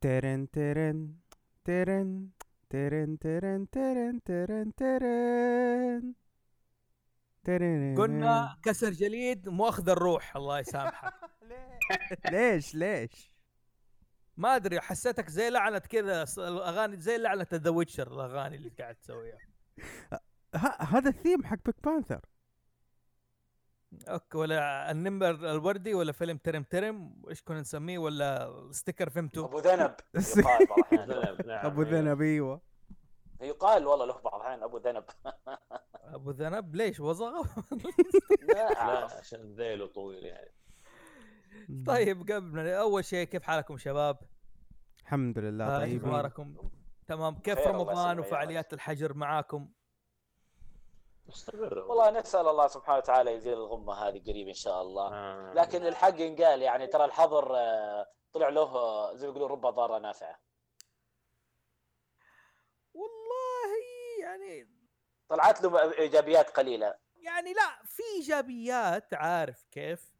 ترن ترن ترن ترن ترن ترن ترن ترن ترن قلنا كسر جليد مؤخذ الروح الله يسامحه ليش؟ ليش؟ ما أدري حسيتك زي لعنه كذا الأغاني زي لعنة The Witcher الأغاني اللي قاعد تسويها. هذا الثيم حق Pink Panther okay ولا النمر الوردي ولا فيلم ترم ترم إيش كنا نسميه ولا sticker فهمته أبو ذنب يقال بعض الأحيان. ذنب نعم أبو ذنب أيوه يقال والله له بعض الأحيان أبو ذنب أبو ذنب ليش وزغه لا. عشان ذيله طويل يعني طيب قبل أول شيء كيف حالكم شباب؟ الحمد لله آه، طيب إخباركم؟ تمام كيف رمضان. وفعاليات الحجر معاكم؟ مستمر. والله نسأل الله سبحانه وتعالى يزيل الغمة هذه قريب إن شاء الله. آه. لكن الحق ينقال يعني ترى الحظر آه، طلع له آه، زي ما يقولون رب ضارة نافعة. والله يعني طلعت له إيجابيات قليلة. يعني لا في إيجابيات عارف كيف؟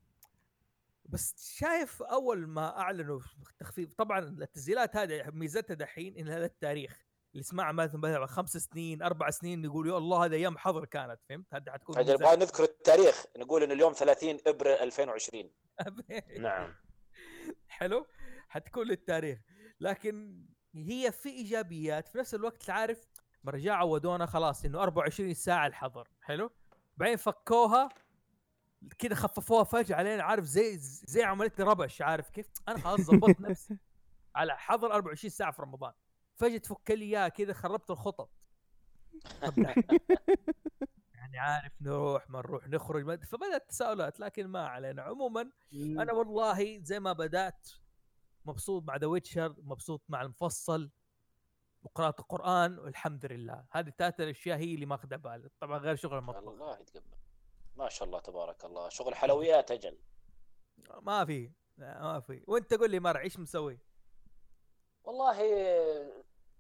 بس شايف أول ما أعلنوا تخفيف طبعا التسجيلات هذه ميزتها دحين إنها للتاريخ. اللي يسمعها مثلا خمس سنين أربع سنين يقول يا الله هذا أيام حظر كانت فهمت؟ هذه حتكون أجل. نبغى نذكر التاريخ نقول ان اليوم 30 إبريل 2020 نعم. حلو؟ حتكون للتاريخ. لكن هي في إيجابيات في نفس الوقت تعرف مرجع عودونا خلاص إنه 24 ساعة الحظر حلو؟ بعدين فكوها كذا خففوها فجأة علينا عارف زي زي عملية ربش عارف كيف؟ أنا خلاص ظبطت نفسي. على حظر 24 ساعة في رمضان. فجأة تفك لي إياه كذا خربت الخطط. يعني عارف نروح ما نروح نخرج ما- فبدأت تساؤلات لكن ما علينا. عموما أنا والله زي ما بدأت مبسوط مع The Witcher مبسوط مع المفصل وقراءة القرآن والحمد لله. هذه الثلاث الاشياء هي اللي ماخذها بالي. طبعا غير شغل المطبخ الله يتقبل. ما شاء الله تبارك الله. شغل حلويات أجل. ما في. ما في. وأنت قول لي مرع إيش مسوي؟ والله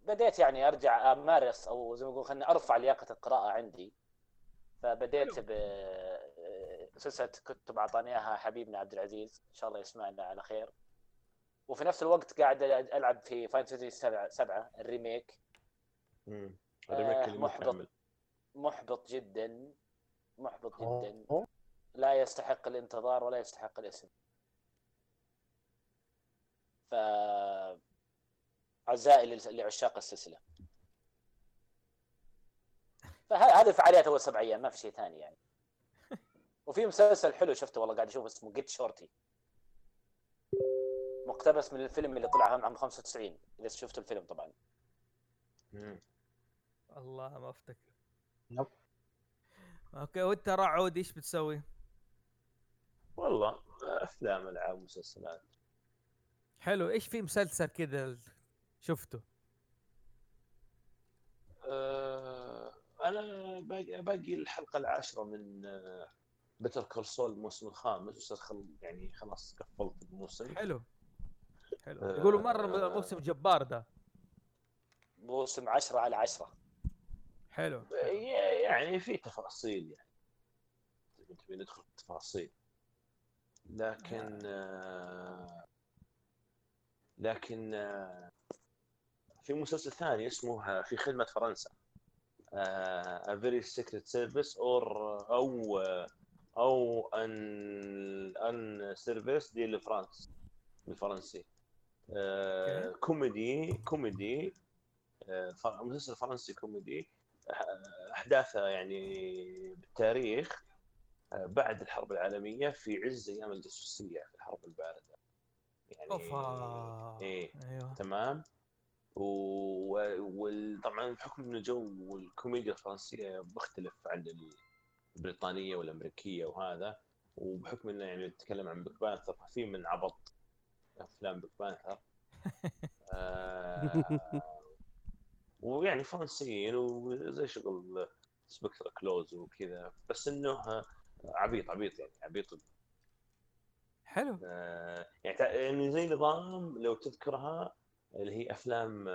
بديت يعني أرجع أمارس أو زي ما يقول خليني أرفع لياقة القراءة عندي. فبديت حلو. ب سلسله كتب اعطاني إياها حبيبنا عبد العزيز. إن شاء الله يسمعنا على خير. وفي نفس الوقت قاعد ألعب في Final Fantasy 7 7 الريميك. مم. الريميك. محبط. محبط جدا. محبط جدا. لا يستحق الانتظار ولا يستحق الاسم. ف اعزائي لل- لعشاق السلسلة. فهذه الفعاليات أول سبع أيام ما في شيء ثاني يعني. وفي مسلسل حلو شفته والله قاعد أشوف اسمه Get Shorty مقتبس من الفيلم اللي طلع عام 95 إذا شفت الفيلم طبعا. الله ما أفتكر. نعم. أوكي وأنت رعود إيش بتسوي؟ والله أفلام ألعاب مسلسلات. حلو. إيش في مسلسل كذا شفته؟ أه أنا باقي, باقي الحلقة العاشرة من بتر كول سول الموسم الخامس. يعني خلاص قفلت الموسم. حلو. حلو. آه، يقولوا مرة موسم جبار ده. موسم 10 على 10 حلو يعني في تفاصيل يعني. تبي ندخل في التفاصيل. لكن آه لكن آه في مسلسل ثاني اسمه آه، في خدمة فرنسا. آه، A Very Secret Service or أو آه، أو أن Au service de la France بالفرنسي. كوميدي كوميدي. مسلسل فرنسي كوميدي. أحداثه يعني بالتاريخ بعد الحرب العالمية في عز أيام الجاسوسية في الحرب الباردة. يعني أوفا. إيه أيوه. تمام. وطبعا بحكم إنه جو الكوميديا الفرنسية مختلف عن البريطانية والأمريكية وهذا وبحكم إنه يعني نتكلم عن Pink Panther في من عبط أفلام Pink Panther آه ويعني فرنسيين وزي شغل Inspector Clouseau وكذا. بس إنه آه، عبيط عبيط يعني عبيط. حلو. آه، يعني يعني زي نظام لو تذكرها اللي هي أفلام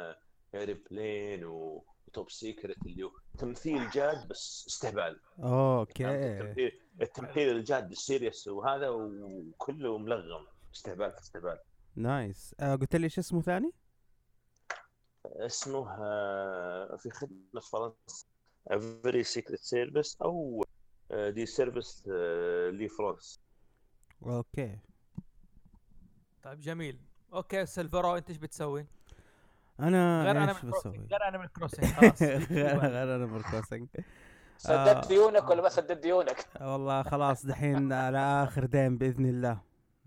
Airplane و Top Secret اللي هو تمثيل جاد بس استهبال؟ okay. التمثيل التمثيل الجاد ال serious وهذا وكله ملغم. استهبال في استهبال. nice. آه قلت لي إيش اسمه ثاني؟ اسمه آه، في خدمة فرنسا. Very Secret Service أو دي سيرفيس لي فرانس أوكي. طيب جميل. أوكي سيلفرو أنت إيش بتسوي؟ أنا غير أنا إيش من بسوي؟ كروسنج غير أنا من كروسنج خلاص. غير أنا بالكروسنج سددت ديونك ولا ما سددت ديونك؟ والله خلاص دحين على آخر دين بإذن الله.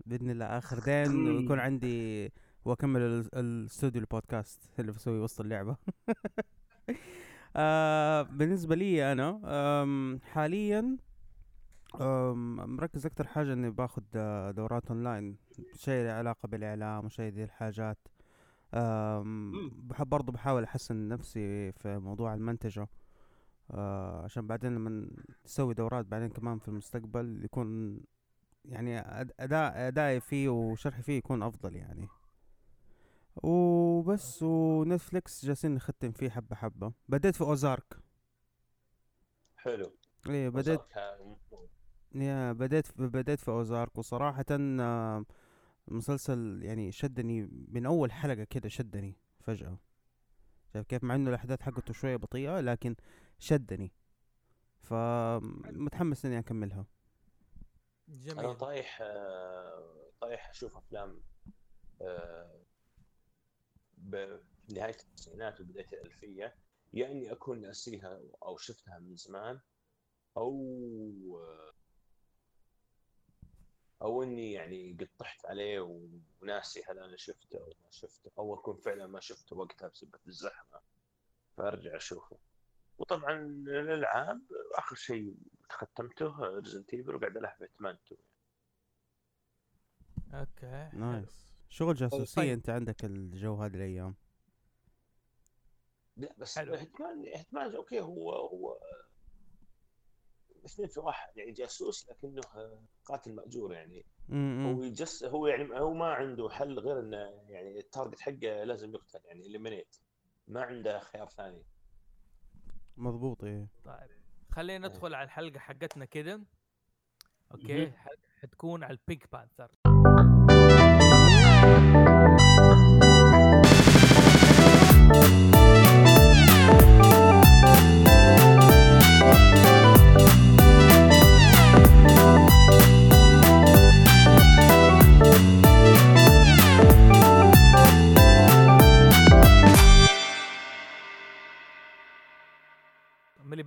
بإذن الله آخر دين ويكون عندي وأكمل ال- الاستوديو البودكاست اللي بسوي وسط اللعبة. آه بالنسبة لي أنا آم، حاليا آم، مركز أكتر حاجة إني باخذ آه، دورات أونلاين. شيء له علاقة بالإعلام وشيء ذي الحاجات. بحب برضو بحاول أحسن نفسي في موضوع المنتجة. آه عشان بعدين لما تسوي دورات بعدين كمان في المستقبل يكون يعني أداء أدائي فيه وشرحي فيه يكون أفضل يعني. وبس ونتفليكس جالسين نختم فيه حبة حبة. بديت في أوزارك. حلو. إيه بديت يا بديت بديت في أوزارك. وصراحة آه، مسلسل يعني شدني من أول حلقة كده شدني فجأة. شايف كيف؟ مع إنه الأحداث حقته شوية بطيئة لكن شدني. فمتحمس إني أكملها. أنا جميل طايح آه، طايح أشوف أفلام آه، بنهايه التسعينات وبداية الألفية يا إني أكون ناسيها أو شفتها من زمان أو أو إني يعني قد طحت عليه وناسي هل أنا شفته أو ما شفته أو أكون فعلا ما شفته وقتها بسبب الزحمة. فأرجع أشوفه. وطبعا الالعاب آخر شيء ختمته Resident Evil وقاعد ألعب 2 okay nice. شغل جاسوسية طيب. أنت عندك الجو هذه الأيام. لا بس حلو. Hitman Hitman okay هو هو اثنين في واحد يعني جاسوس لكنه قاتل مأجور يعني. هو هو يعني هو ما عنده حل غير إنه يعني ال target حقه لازم يقتل يعني eliminate ما عنده خيار ثاني. مضبوط إيه. طيب خلينا ندخل على الحلقة حقتنا كده. أوكي حتكون على البيج بانثر.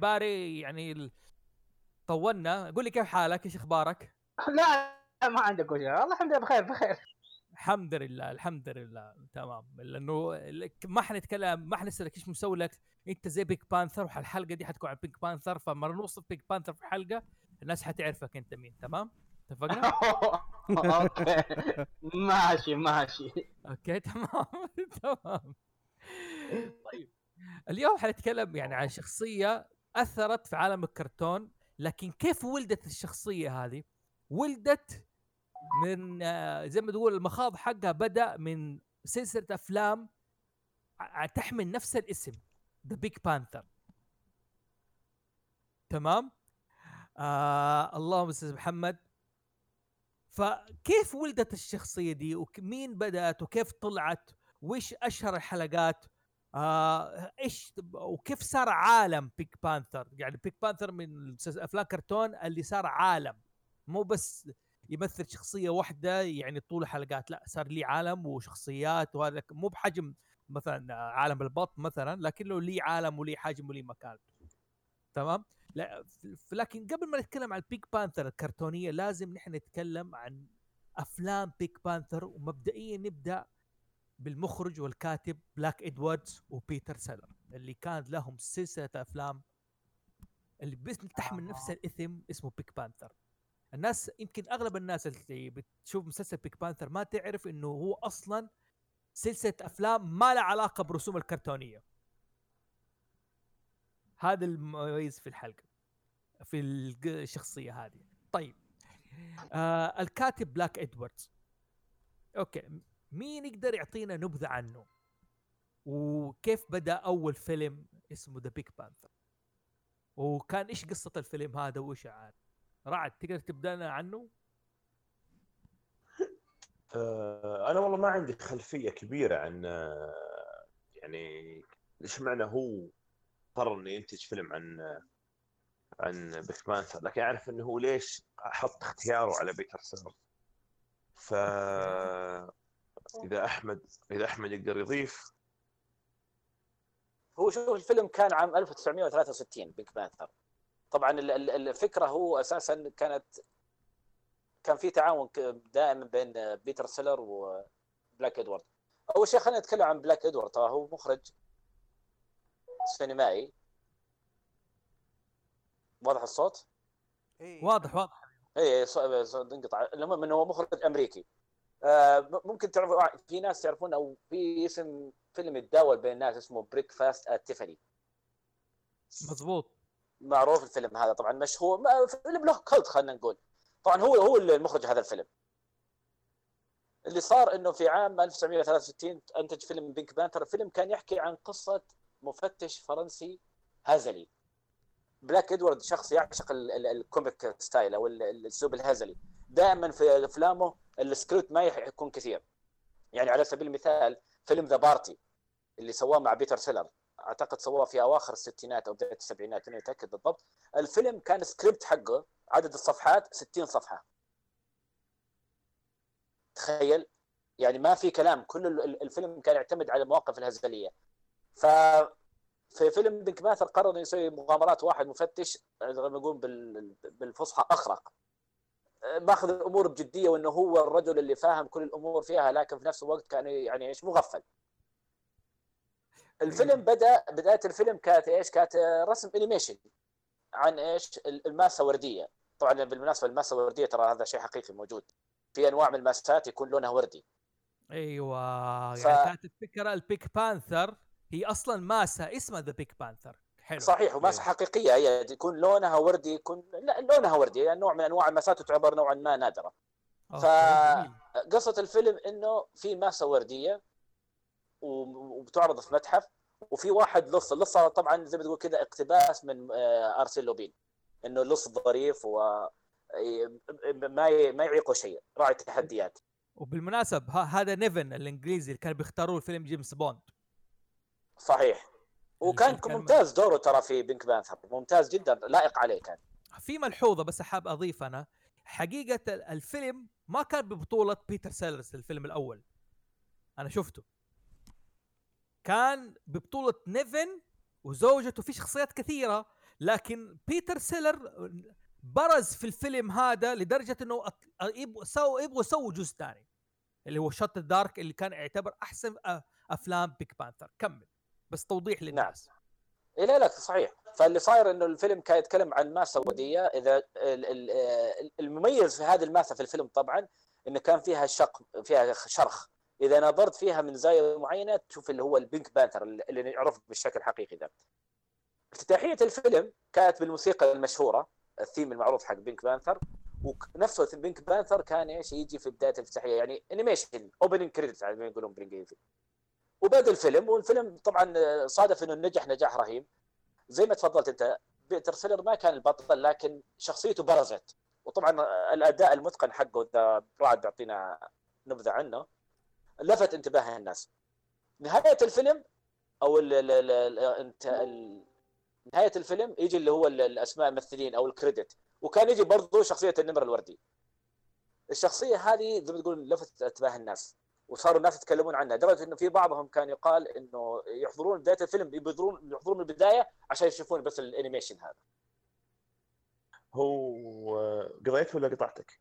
مليباري يعني طولنا. قول لي كيف حالك؟ إيش أخبارك؟ لا ما عندك وجه والله الحمد لله بخير بخير. الحمد لله الحمد لله. تمام. لأنه ما حنتكلم ما حنسألك إيش مسوي لك. أنت زي Pink Panther والحلقة دي حتكون على Pink Panther فلما نوصف Pink Panther في الحلقة الناس حتعرفك أنت مين. تمام؟ اتفقنا؟ okay. ماشي ماشي. okay تمام تمام. طيب. اليوم حنتكلم يعني عن شخصية أثرت في عالم الكرتون لكن كيف ولدت الشخصية هذه؟ ولدت من آه، زي ما تقول المخاض حقها بدأ من سلسلة أفلام تحمل نفس الاسم The Pink Panther تمام؟ آه اللهم أستاذ محمد. فكيف ولدت الشخصية دي؟ ومين بدأت؟ وكيف طلعت؟ وايش أشهر الحلقات؟ آه إيش وكيف صار عالم Pink Panther يعني Pink Panther من أفلام كرتون اللي صار عالم مو بس يمثل شخصية واحدة يعني طول الحلقات لا صار لي عالم وشخصيات وهذا مو بحجم مثلا عالم البط مثلا لكنه لي عالم ولي حجم ولي مكان. تمام؟ لا لكن قبل ما نتكلم عن ال Pink Panther الكرتونية لازم نحن نتكلم عن أفلام Pink Panther ومبدئيا نبدأ بالمخرج والكاتب بلاك ادواردز وبيتر سيلر اللي كان لهم سلسلة أفلام اللي بس تحمل نفس الاسم اسمه Pink Panther الناس يمكن أغلب الناس اللي بتشوف مسلسل Pink Panther ما تعرف إنه هو أصلا سلسلة أفلام ما لها علاقة برسوم الكرتونية. هذا المميز في الحلقة في الشخصية هذه. طيب آه الكاتب بلاك ادواردز okay مين يقدر يعطينا نبذة عنه؟ وكيف بدأ أول فيلم اسمه The Pink Panther وكان إيش قصة الفيلم هذا وإيش عاد رعد تقدر تبدا لنا عنه؟ آه، أنا والله ما عندي خلفية كبيرة عن آه، يعني ليش معنى هو قرر إنه ينتج فيلم عن عن Pink Panther لكن أعرف إنه هو ليش حط اختياره على بيتر سيلر ف إذا أحمد إذا أحمد يقدر يضيف. هو شوف الفيلم كان عام 1963 Pink Panther طبعا ال- ال- الفكرة هو أساسا كانت كان في تعاون دائم بين بيتر سيلر وبلاك إدوارد. أول شيء خلينا نتكلم عن بلاك إدوارد ترى هو مخرج سينمائي. واضح الصوت؟ واضح واضح. اي انقطع. المهم إنه هو مخرج أمريكي. ممكن تعرفوا في ناس يعرفون أو في اسم فيلم يتداول بين الناس اسمه Breakfast at Tiffany's مضبوط معروف الفيلم هذا طبعا مشهور فيلم له cult خلينا نقول. طبعا هو هو المخرج هذا الفيلم. اللي صار إنه في عام 1963 أنتج فيلم Pink Panther الفيلم كان يحكي عن قصة مفتش فرنسي هزلي. بلاك ادوارد شخص يعشق ال- ال- ال comic style أو ال- الاسلوب الهزلي. دائما في أفلامه السكريبت ما يكون كثير. يعني على سبيل المثال فيلم The Party اللي سواه مع بيتر سيلر أعتقد سواه في أواخر الستينات أو بداية السبعينات ماني متأكد بالضبط. الفيلم كان سكريبت حقه عدد الصفحات 60 صفحة. تخيل؟ يعني ما في كلام. كل ال- ال- الفيلم كان يعتمد على المواقف الهزلية. ف في فيلم بينك ماثر قرر يسوي مغامرات واحد مفتش زي ما نقول بال- بالفصحى أخرق. ماخذ الأمور بجدية وإنه هو الرجل اللي فاهم كل الأمور فيها لكن في نفس الوقت كان يعني إيش مغفل. الفيلم بدأ بداية الفيلم كانت إيش؟ كانت رسم انيميشن عن إيش؟ الماسة وردية. طبعا بالمناسبة الماسة الورديه ترى هذا شيء حقيقي موجود. في أنواع من الماسات يكون لونها وردي. أيوه ف- يعني كانت الفكرة ال Pink Panther هي أصلا ماسة اسمها The Pink Panther حلو. صحيح وماسه حقيقية هي يكون لونها وردي يكون لا لونها وردي يعني نوع من أنواع الماسات تعتبر نوعا ما نادرة. okay، ف- جميل. قصة الفيلم إنه في ماسة وردية وبتعرض في متحف وفي واحد لص اللص طبعا زي ما تقول كذا اقتباس من آه، أرسين لوبين إنه لص ظريف و ما ي- ما يعيقه شيء راعي تحديات. وبالمناسبة هذا نيفن الإنجليزي اللي كانوا بيختاروه الفيلم جيمس بوند. صحيح. وكان كان- ممتاز دوره ترى في Pink Panther ممتاز جدا لائق عليه كان. في ملحوظة بس حاب أضيف أنا حقيقة ال- الفيلم ما كان ببطولة بيتر سيلرز الفيلم الأول. أنا شفته. كان ببطولة نيفن وزوجته في شخصيات كثيرة لكن بيتر سيلر برز في الفيلم هذا لدرجة إنه يبغوا سووا يبغوا يسووا جزء ثاني اللي هو Shot in the Dark اللي كان يعتبر أحسن أفلام Pink Panther كمل. بس توضيح للناس. إيه لا لا صحيح. فاللي صاير إنه الفيلم كان يتكلم عن ماسة وردية. إذا آه، المميز في هذه الماسة في الفيلم طبعا إنه كان فيها شق فيها شرخ. إذا نظرت فيها من زاوية معينة تشوف اللي هو ال Pink Panther اللي نعرف بالشكل الحقيقي ذا افتتاحية الفيلم كانت بالموسيقى المشهورة الثيم المعروف حق Pink Panther. ونفسه Pink Panther كان إيش؟ يجي في بداية الافتتاحية يعني animation opening credit زي ما يقولون بالإنجليزي. وبدا الفيلم والفيلم طبعا صادف إنه نجح نجاح رهيب. زي ما تفضلت أنت بيتر سيلر ما كان البطل لكن شخصيته برزت. وطبعا الأداء المتقن حقه إذا بعد بيعطينا نبذة عنه لفت انتباه الناس. نهاية الفيلم أو ال ال ال ال انت ال نهاية الفيلم يجي اللي هو ال- الأسماء الممثلين أو الكريدت. وكان يجي برضه شخصية النمر الوردي. الشخصية هذه زي ما تقول لفتت انتباه الناس. وصاروا الناس يتكلمون عنها. لدرجة إنه في بعضهم كان يقال إنه يحضرون بداية الفيلم يحضرون يحضرون من البداية عشان يشوفون بس الانيميشن هذا. هو قضيت ولا قطعتك؟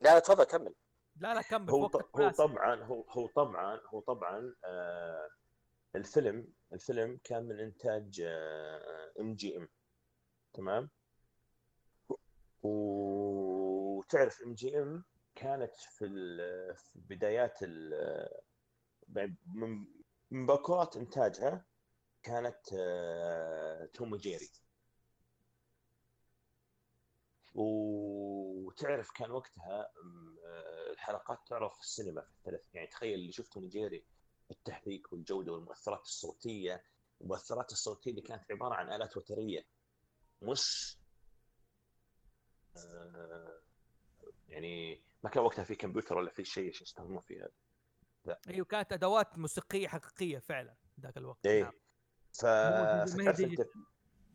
لا لا تفضل كمل. لا لا كمل هو هو. طبعا هو هو طبعا هو طبعا آه الفيلم الفيلم كان من إنتاج MGM. تمام؟ وتعرف MGM؟ كانت في بدايات من باكورات إنتاجها كانت آه، توم وجيري. وتعرف كان وقتها آه، الحلقات تعرض في السينما في الثلاث يعني تخيل اللي شفته نيجيري التحريك والجودة والمؤثرات الصوتية. المؤثرات الصوتية اللي كانت عبارة عن آلات وترية. مش آه، يعني ما كان وقتها في كمبيوتر ولا في شيء عشان يستخدمون فيها أيوه كانت أدوات موسيقية حقيقية فعلا ذاك الوقت. إيه. نعم. ف فتعرف دي- انت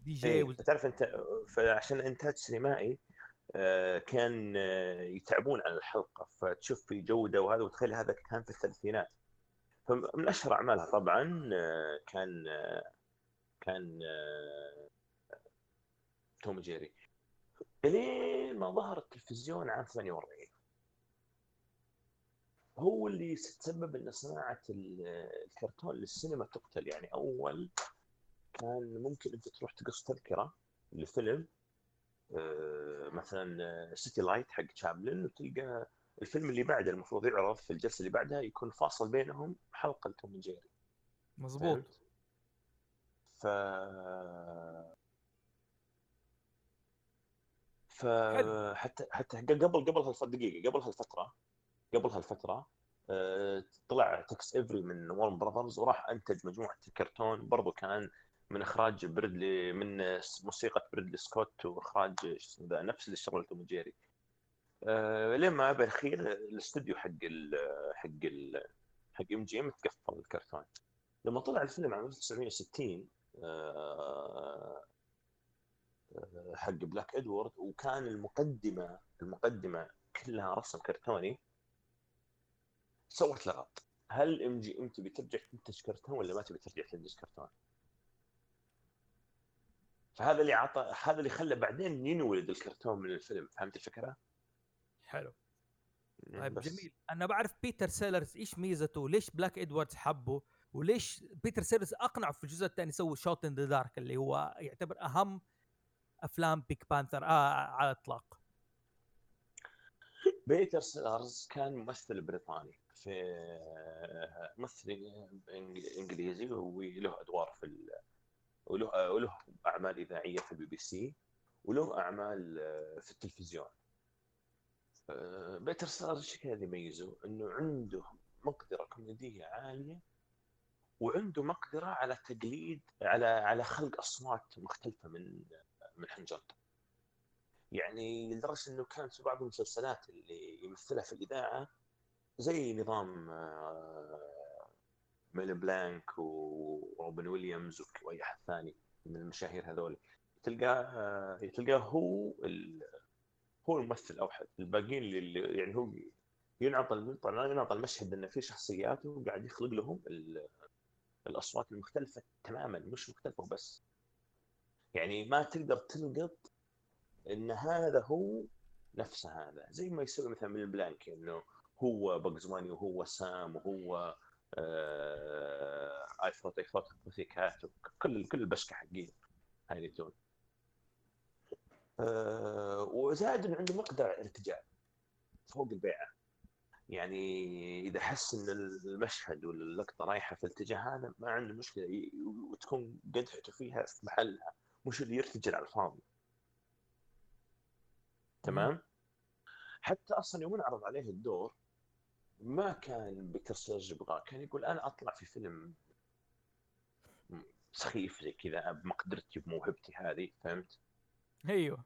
دي جي إيه تعرف انت فعشان إنتاج سينمائي آه، كان آه، يتعبون على الحلقة فتشوف في جودة وهذا وتخيل هذا كان في الثلاثينات. فمن أشهر أعمالها طبعا آه، كان كان توم جيري الين ما ظهر التلفزيون عام 48 هو اللي تسبب إن صناعة ال- الكرتون للسينما تقتل. يعني أول كان ممكن أنت تروح تقص تذكرة لفيلم آه، مثلا سيتي لايت حق تشابلن وتلقى الفيلم اللي بعده المفروض يعرض في الجلسة اللي بعدها يكون فاصل بينهم حلقة توم جيري مظبوط. فهمت؟ ف فحتى حتى قبل قبل هالف دقيقة قبل هالفترة قبل هالفتره آه، طلع تكس Avery من وارن براذرز وراح أنتج مجموعة الكرتون برضو كان من إخراج برادلي من موسيقى برادلي سكوت وإخراج ذا نفس اللي اشتغل توم جيري آه، لين ما بالاخير الاستوديو حق ال حق ال حق إم جي إم تقفل الكرتون. لما طلع الفيلم عام 1960 آه، آه، حق بلاك ادوارد وكان المقدمة المقدمة كلها رسم كرتوني. سوت لغط. هل إم جي إم تبي ترجع تنتج كرتون ولا ما تبي ترجع تنتج كرتون؟ فهذا اللي عطى هذا اللي خلى بعدين ينولد الكرتون من الفيلم. فهمت الفكرة؟ حلو. طيب بس. جميل. أنا بعرف بيتر سيلرز إيش ميزته؟ ليش بلاك إدواردز حبه؟ وليش بيتر سيلرز أقنعه في الجزء الثاني يسوي Shot in the Dark اللي هو يعتبر أهم أفلام Pink Panther آه على الإطلاق؟ بيتر سيلرز كان ممثل بريطاني. في ممثل إنجليزي وله أدوار في. وله وله أعمال إذاعية في البي بي سي وله أعمال في التلفزيون بيتر سيلرز إيش كان يميزه؟ إنه عنده مقدرة كوميدية عالية وعنده مقدرة على تقليد على على خلق أصوات مختلفة من من حنجرته يعني لدرجة إنه كانت في بعض المسلسلات اللي يمثلها في الإذاعة زي نظام آه، ميل بلانك وروبن ويليامز وأي أحد ثاني من المشاهير هذول. تلقاه تلقاه هو. هو الممثل الاوحد الباقيين اللي يعني هو ينعطى ينعطى المشهد إنه في شخصيات وقاعد يخلق لهم ال... الأصوات المختلفة تماما مش مختلفة بس يعني ما تقدر تلقط إن هذا هو نفسه هذا. زي ما يسوي مثلا من البلانك إنه هو باجز ماني وهو سام وهو آه آي ثوت اي ثوت كات كل كل البشكة حقين لوني تونز آه وزاد انه عنده مقدرة على الارتجال فوق البيعة. يعني إذا حس إن المشهد ولا اللقطة رايحة في الاتجاه هذا ما عنده مشكلة. وتكون قدحته فيها في محلها مش اللي يرتجل على الفاضي. تمام؟ حتى أصلا يوم انعرض عليه الدور ما كان بيتر سيلرز يبغاه كان يقول أنا أطلع في فيلم سخيف زي كذا بمقدرتي بموهبتي هذه فهمت؟ أيوه.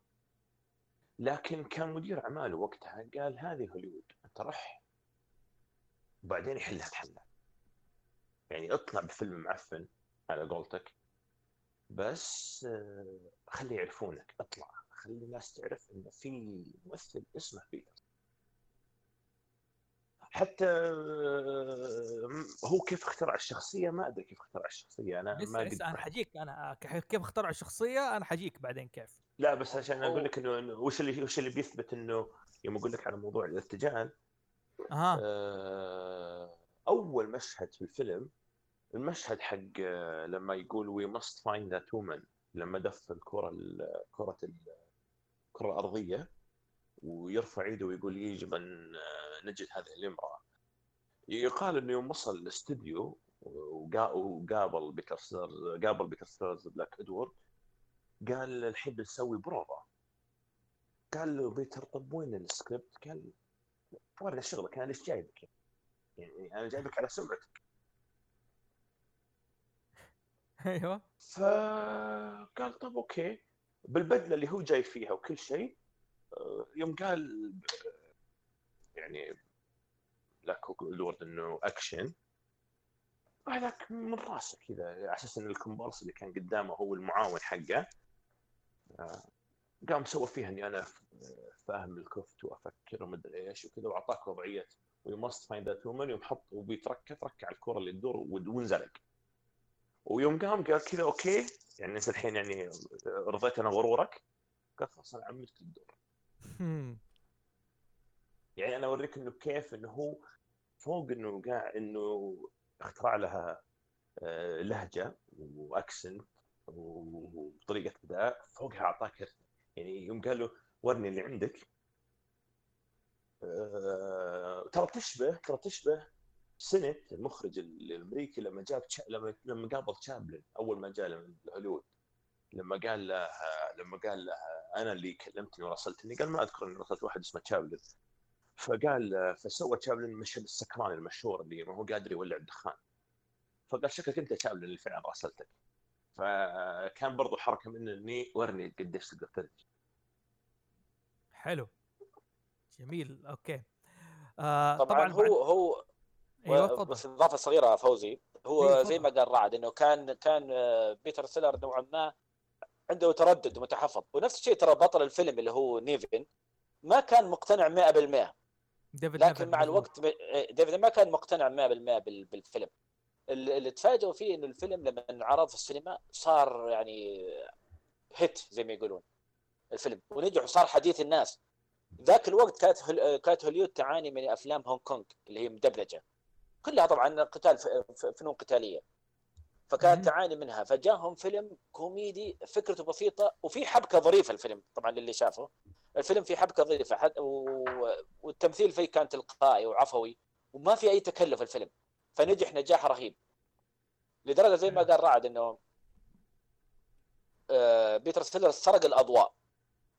لكن كان مدير أعماله وقتها قال هذه هوليوود انت رح وبعدين يحلها بحلها يعني اطلع بفيلم معفن على قولتك. بس آه، خلي يعرفونك اطلع. خلي الناس تعرف إنه في ممثل اسمه بيتر حتى آه، هو كيف اخترع الشخصية؟ ما أدري كيف اخترع الشخصية. أنا ما لسه قد لسه أنا. حجيك. أنا كيف اخترعوا الشخصية؟ أنا حجيك بعدين كيف. لا بس عشان أقول. لك إنه وش اللي وش اللي بيثبت إنه يوم أقول لك على موضوع الارتجال أها. آه، أول مشهد في الفيلم المشهد حق آه، لما يقول we must find that woman لما دف الكرة ال- كرة ال- الكره الأرضية ويرفع إيده ويقول يجب أن نجد هذه الامرأة. يقال إنه يوم وصل الاستوديو وقا- وقابل بيتر قابل بيتر سيلرز بلاك إدوارد قال الحين بنسوي بروفا. قال له بيتر طب وين السكريبت؟ قال ورنا شغلك أنا ليش جايبك؟ يعني أنا جايبك على سمعتك. أيوه. فقال طب okay. بالبدلة اللي هو جاي فيها وكل شيء آه، يوم قال يعني بلاك ادوارد إنه اكشن هذاك من راسه كذا على أساس إن الكومبارس اللي كان قدامه هو المعاون حقه. آه، قام سوى فيها إني أنا فاهم الكفت وافكر ومدري إيش وكذا وأعطاك وضعية. we must find that woman يوم حط وبيتركه تركع الكرة اللي تدور وانزلق. ويوم قام قال كذا okay. يعني أنت الحين يعني رضيت أنا غرورك؟ قال خلاص أنا عمدت الدور. يعني أنا أوريك إنه كيف إنه هو فوق إنه قاعد إنه اخترع لها آه، لهجة واكسنت وطريقة أداء فوقها أعطاك. يعني يوم قال له ورني اللي عندك آه، ترى تشبه ترى تشبه سنة المخرج الأمريكي لما جاب. لما لما قابل تشابلن أول ما جاء من هوليوود لما قال له لما قال له أنا اللي كلمتني وراسلتني قال ما أذكر إني راسلت واحد اسمه تشابلن فقال فسوى تشابلن مشهد السكران المشهور اللي ما هو قادر يولع الدخان. فقال شكلك انت تشابلن اللي فعلا راسلتك فكان برضو حركة من اني ورني قديش تقدر ترجع حلو. جميل. okay. آه طبعا, طبعا بعد- هو هو أيوه و- تفضل. بس إضافة صغيرة فوزي. إيه، هو تفضل. زي ما قال رعد إنه كان كان آه، بيتر سيلر نوعا ما عنده تردد ومتحفظ. ونفس الشيء ترى بطل الفيلم اللي هو نيفن ما كان مقتنع 100% ديفيد لكن مع. الوقت ب- ديفيد ما كان مقتنع 100% بال- بالفيلم. ال- اللي تفاجئوا فيه إنه الفيلم لما انعرض في السينما صار يعني hit زي ما يقولون الفيلم. ونجح وصار حديث الناس. ذاك الوقت كانت هول- كانت هوليود تعاني من أفلام هونغ كونغ اللي هي مدبلجة. كلها طبعا قتال ف- ف- فنون قتالية. فكانت. تعاني منها. فجاهم فيلم كوميدي فكرته بسيطة وفي حبكة ظريفة الفيلم طبعا للي شافه. الفيلم فيه حبكة ظريفة حد و... والتمثيل فيه كان تلقائي وعفوي وما في أي تكلف الفيلم فنجح نجاح رهيب. لدرجة زي ما قال رعد إنه آه، بيتر سيلر سرق الأضواء.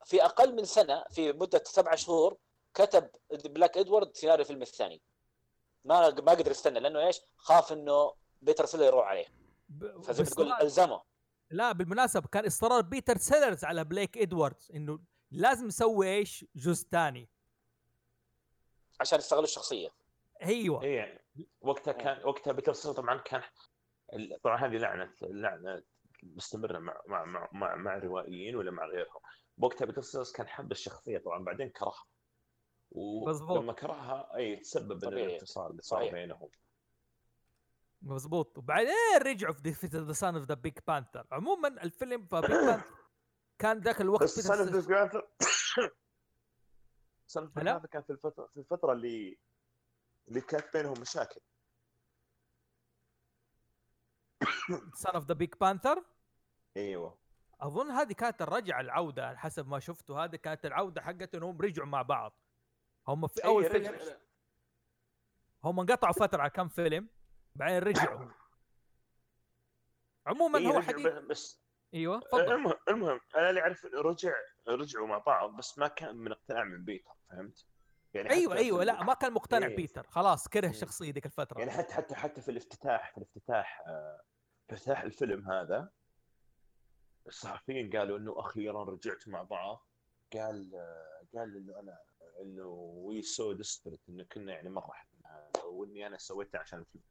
في أقل من سنة في مدة سبع شهور كتب بلاك إدوارد سيناريو الفيلم الثاني. ما ما قدر يستنى لأنه إيش؟ خاف إنه بيتر سيلر يروح عليه. فزي ما بس تقول طبعاً- ألزمه. لا بالمناسبة كان إصرار بيتر سيلرز على بليك إدواردز إنه لازم يسوي إيش؟ جزء ثاني. عشان يستغلوا الشخصية. أيوه. اي يعني وقتها كان وقتها بيتر سيلر طبعا كان ال- طبعا هذه لعنة لعنة مستمرة مع مع مع مع, مع الروائيين ولا مع غيرهم. وقتها بيتر سيلر كان حب الشخصية طبعا بعدين كرهها. مظبوط. ولما كرهها اي تسبب. الانفصال اللي صار. بينهم. مظبوط. وبعدين رجعوا في the Son of the Pink Panther عموما الفيلم في Pink Panther كان ذاك الوقت بس بيتر سنة هلا؟ Panther كان في الفترة في الفترة اللي اللي كانت بينهم مشاكل. Son of the Pink Panther إيوه. أظن هذه كانت الرجعة العودة على حسب ما شفته هذه كانت العودة حقت انهم رجعوا مع بعض. هم في أول إيه، فيلم رجع- هم انقطعوا فترة على كم فيلم بعدين رجعوا. عموما إيه، هو حقيقي بس أيوه المهم المهم أنا اللي أعرف رجع رجعوا مع بعض بس ما كان من اقتناع من بيتر فهمت؟ يعني أيوه أيوه لا ما كان مقتنع إيه. بيتر خلاص كره. الشخصيه ذيك الفترة يعني حتى حتى حتى في الافتتاح في الافتتاح آه، في افتتاح الفيلم هذا الصحفيين قالوا إنه أخيرا رجعت مع بعض قال آه، قال إنه أنا إنه we so desperate إنه كنا يعني مرة حبنا وإني أنا سويته عشان الفيلم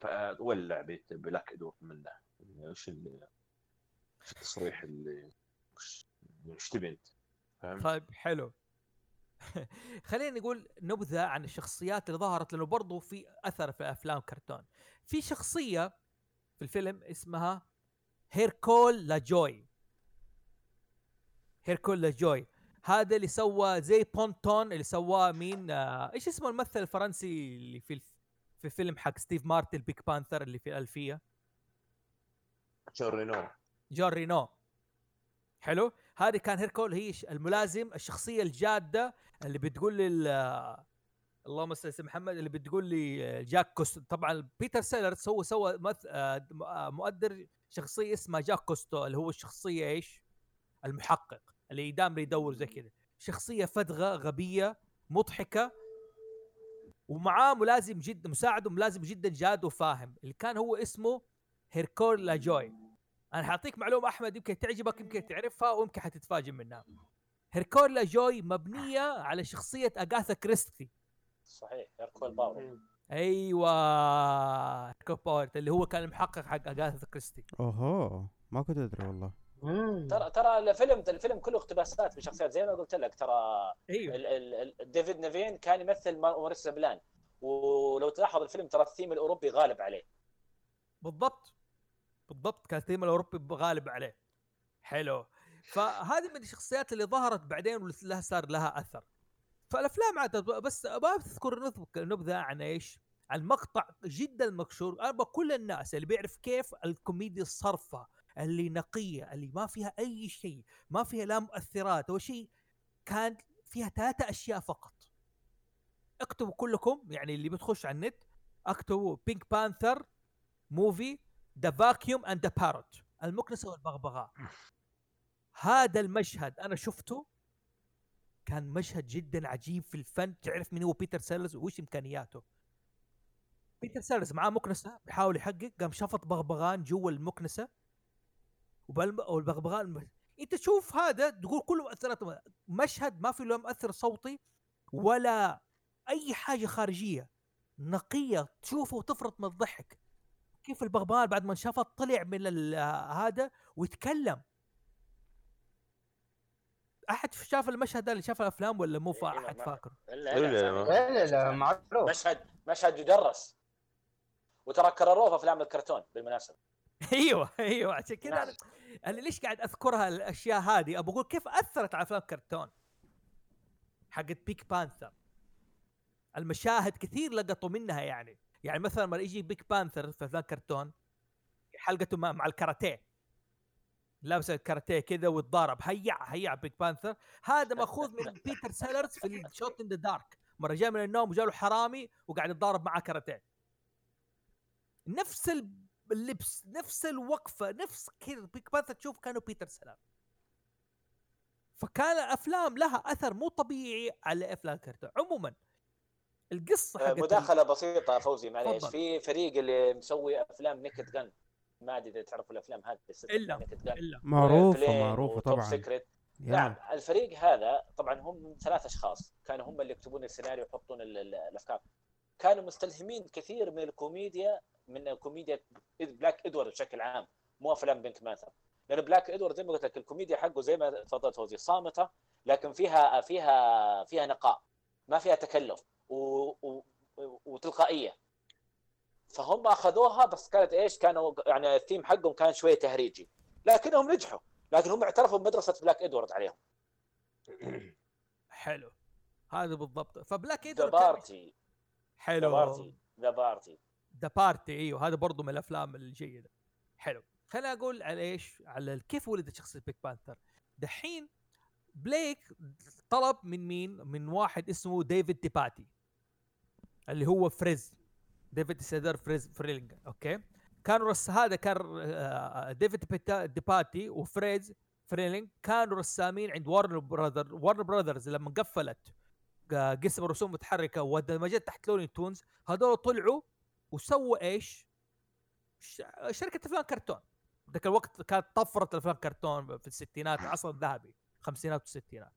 فولع بليك ادوارد منه وش اللي وش التصريح اللي وش تبي أنت؟ فهمت؟ طيب حلو. خلينا نقول نبذة عن الشخصيات اللي ظهرت لأنه برضو في أثر في أفلام كرتون. في شخصية في الفيلم اسمها هيركول لاجوي. هيركول لاجوي. هذا اللي سوى زي بونتون اللي سواه مين آه إيش اسمه الممثل الفرنسي اللي في الف... في فيلم حق ستيف مارتن Pink Panther اللي في الألفية؟ جون رينو. جون رينو. حلو؟ هذه كان هيركول هي الملازم الشخصية الجادة اللي بتقول لي ال- اللهم صل على محمد اللي بتقول لي جاك كلوزو طبعا بيتر سيلرز هو سوى مث- آه، آه، مؤدي شخصية اسمها جاك كلوزو اللي هو الشخصية إيش؟ المحقق اللي دائما يدور زي كذا. شخصية فدغة غبية مضحكة ومعاه ملازم جدا مساعده ملازم جدا جاد وفاهم اللي كان هو اسمه هيركول لاجوي. أنا حأعطيك معلومة أحمد يمكن تعجبك يمكن تعرفها ويمكن حتتفاجئ منها. هيركول لاجوي مبنية على شخصية أغاثا كريستي. صحيح هيركول بوارو. أيوه بوارو اللي هو كان المحقق حق أغاثا كريستي. أوهو ما كنت أدري والله. مم. ترى ترى الفيلم الفيلم كله اقتباسات من شخصيات زي ما قلت لك ترى أيوه. ال- ال- ال- ديفيد نيفين كان يمثل موريس بلان ولو تلاحظ الفيلم ترى الثيم الأوروبي غالب عليه. بالضبط. بالضبط كان الثيم الأوروبي غالب عليه. حلو. فهذه من الشخصيات اللي ظهرت بعدين ولها صار لها أثر. فالأفلام عاد بس ما نبذ- نبذة عن إيش؟ عن مقطع جدا مكشور أنا كل الناس اللي بيعرف كيف الكوميديا الصرفة اللي نقية اللي ما فيها أي شيء ما فيها لا مؤثرات ولا شيء كان فيها ثلاثة أشياء فقط. اكتبوا كلكم يعني اللي بتخش على النت اكتبوا Pink Panther movie the vacuum and the parrot المكنسة والبغبغاء. هذا المشهد أنا شفته. كان مشهد جدا عجيب في الفن. تعرف مين هو بيتر سيلرز وش إمكانياته؟ بيتر سيلرز معاه مكنسة بيحاول يحقق قام شفط بغبغان جوا المكنسة. والبغبغان الم- أنت تشوف هذا تقول كله مؤثرات. مشهد ما في له مؤثر صوتي ولا أي حاجة خارجية. نقية تشوفه وتفرط من الضحك. كيف البغبغان بعد ما انشفط طلع من ال- هذا ويتكلم احد شاف المشهد ده اللي شاف الافلام ولا مو فا إيه، احد ما- فاكر لا لا. لا معروف مشهد مشهد يدرس وترى كرروه في افلام الكرتون بالمناسبه أيوه أيوه عشان كذا نعم. أنا أنا ليش قاعد اذكرها الاشياء هذه أبغى أقول كيف اثرت على افلام كرتون حقت Pink Panther المشاهد كثير لقطوا منها يعني يعني مثلا لما يجي Pink Panther في افلام كرتون حلقته مع, الكاراتيه. لابس الكاراتيه كذا ويتضارب. هيع هيع Pink Panther هذا مأخوذ من بيتر سيلرز في ال Shot in the Dark مرة جاء من النوم وجاله حرامي وقاعد يتضارب معاه كاراتيه. نفس ال- اللبس نفس الوقفة نفس كذا Pink Panther تشوف كانوا بيتر سيلرز فكان الأفلام لها أثر مو طبيعي على أفلام كرتون عموما القصة حقت مداخلة بسيطة فوزي معليش. في فريق اللي مسوي أفلام Naked Gun. ما أدري إذا تعرفوا الأفلام هذه إلا إلا. معروفة معروفة طبعا. Secret يا. نعم الفريق هذا طبعا هم ثلاث أشخاص. كانوا هم اللي يكتبون السيناريو ويحطون ال- ال- الأفكار. كانوا مستلهمين كثير من الكوميديا من كوميديا بليك ادوارد بشكل عام مو أفلام Pink Panther لأن بليك ادوارد زي ما قلت لك الكوميديا حقه زي ما تفضلت فوزي صامتة لكن فيها فيها فيها نقاء ما فيها تكلف. و... و... وتلقائية. فهم أخذوها بس كانت إيش؟ كانوا يعني الثيم حقهم كان شوية تهريجي. لكنهم نجحوا. لكن هم اعترفوا بمدرسة بليك إدوارد عليهم. حلو. هذا بالضبط. فبلاك ذا ايدر كان- بارتي ذا حلو. بارتي ذا بارتي ذا بارتي إيوه. هذا برضو من الأفلام الجيدة. حلو. خليني أقول على إيش؟ على كيف ولدت شخصية بيك بانثر دحين بليك طلب من مين؟ من واحد اسمه ديفيد ديباتي اللي هو فريز. ديفيد سيدر فريز فريلينج أوكي؟ كانوا رس هذا كان آه، ديفيد ديباتي وفريز فريلينج كانوا رسامين عند Warner Brother Warner Brothers لما قفلت آه، قسم الرسوم المتحركه ودمجت تحت Looney Tunes هذول طلعوا وسووا إيش؟ شركة أفلام كرتون. ذاك الوقت كانت طفرة الافلام كرتون في الستينات العصر الذهبي خمسينات والستينات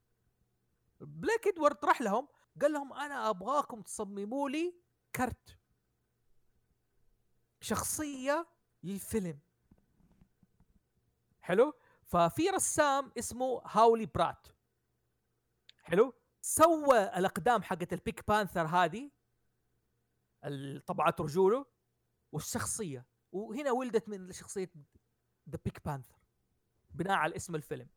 بليك ادوارد راح لهم قال لهم أنا أبغاكم تصمموا لي كرت شخصية للفيلم. حلو؟ ففي رسام اسمه هاولي برات. حلو؟ سوى الأقدام حقت ال Pink Panther هذه طبعات رجوله والشخصية. وهنا ولدت من شخصية The Pink Panther بناء على اسم الفيلم.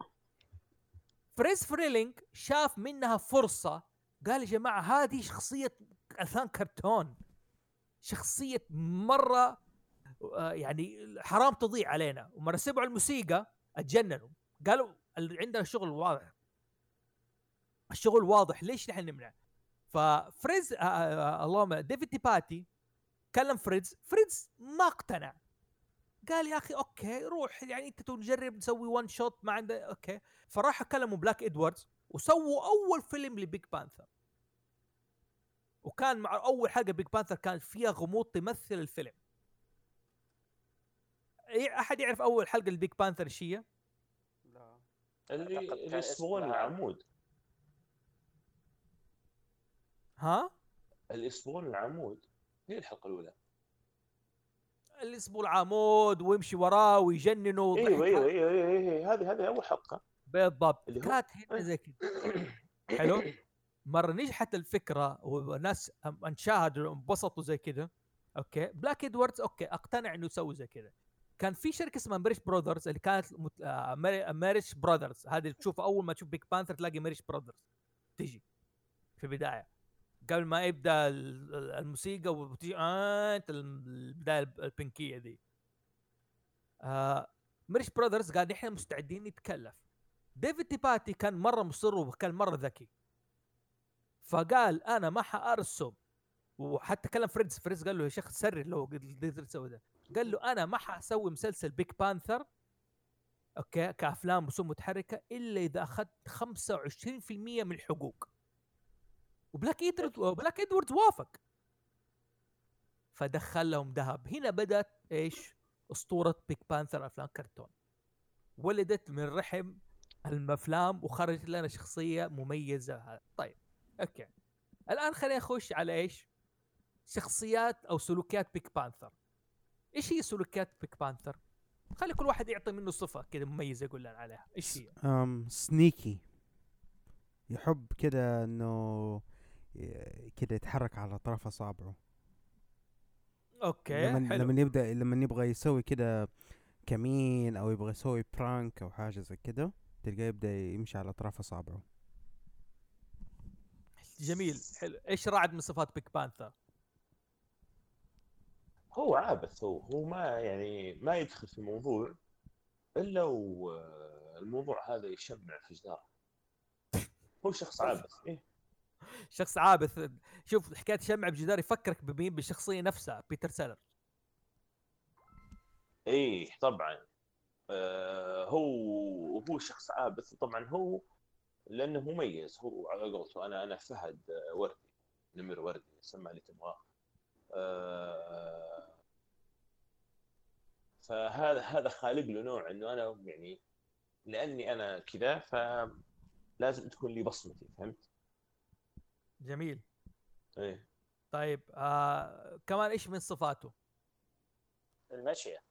فريز فريلينج شاف منها فرصة قال يا جماعة هذه شخصية افلام كرتون. شخصية مرة آه، يعني حرام تضيع علينا. ومرة سمعوا الموسيقى اتجننوا. قالوا ال- عندنا شغل واضح. الشغل واضح. ليش نحن نمنع؟ ففريز آه آه اللي هو ديفيد ديباتي كلم فريز فريز ما اقتنع. قال يا أخي okay روح يعني أنت نجرب نسوي one shot ما عنده. okay. فراح كلموا بليك ادواردز وسووا أول فيلم ل Pink Panther. وكان مع أول حلقة Pink Panther كانت فيها غموض تمثل الفيلم. أحد يعرف أول حلقة ل Pink Panther إيش هي؟ اللي أعتقد اللي كان يصبغون العمود. ها؟ اللي يصبغون العمود. هي الحلقة الأولى؟ اللي يصبوا العمود ويمشي وراه ويجننوا أيوه وضحك. أيوه أيوه أيوه أيوه هذه هذه أول حلقة. بالضبط. اللي هو- كانت هنا زي كذا حلو. مره نجحت الفكرة والناس انشاهدوا انبسطوا زي كذا okay؟ بليك ادواردز okay أقتنع إنه يسوي زي كذا كان في شركة اسمها Mirisch Brothers اللي كانت مت... آه، Miri- Mirisch Brothers هذه تشوف أول ما تشوف Pink Panther تلاقي Mirisch Brothers تيجي في البداية. قبل ما يبدأ ال- ال- الموسيقى وتجي آه البداية الب- البنكية دي. آه Mirisch Brothers قال إحنا مستعدين نتكلف. ديفيد ديباتي كان مرة مصر وكان مرة ذكي. فقال أنا ما حأرسم. وحتى كلم فريز فريز قال له يا شيخ سري لو قدرت تسوي ده. قال له أنا ما حأسوي مسلسل Pink Panther okay كأفلام رسوم متحركة إلا إذا أخذت 25% من الحقوق. وبليك ادواردز بليك ادواردز وافق. فدخل لهم ذهب. هنا بدأت إيش؟ أسطورة Pink Panther أفلام كرتون. ولدت من رحم الأفلام وخرجت لنا شخصية مميزة. طيب. okay. الآن خلينا نخش على إيش؟ شخصيات أو سلوكيات Pink Panther. إيش هي سلوكيات Pink Panther؟ خلي كل واحد يعطي منه صفة كذا مميزة يقول لنا عليها. إيش هي؟ um sneaky يحب كده إنه كده يتحرك على اطراف اصابعه okay لما حلو. لما يبدا لما يبغى يسوي كده كمين أو يبغى يسوي prank أو حاجة زي كده تلقاه يبدأ يمشي على اطراف اصابعه جميل حلو. إيش رعد من صفات Pink Panther هو عابث هو هو ما يعني ما يدخل في الموضوع إلا والموضوع هذا يشمع في جداره هو شخص عابث إيه؟ شخص عابث. شوف حكاية شمع بجدار يفكرك بمين؟ بالشخصية نفسها بيتر سيلرز. إيه طبعا. آه هو هو شخص عابث. طبعا هو لأنه مميز. هو على قولته أنا أنا فهد آه، وردي نمر وردي سمى اللي تبغاه. آه فهذا هذا خالق له نوع إنه أنا يعني لأني أنا كذا فلازم تكون لي بصمتي فهمت؟ جميل. إيه. طيب آه كمان إيش من صفاته؟ المشيه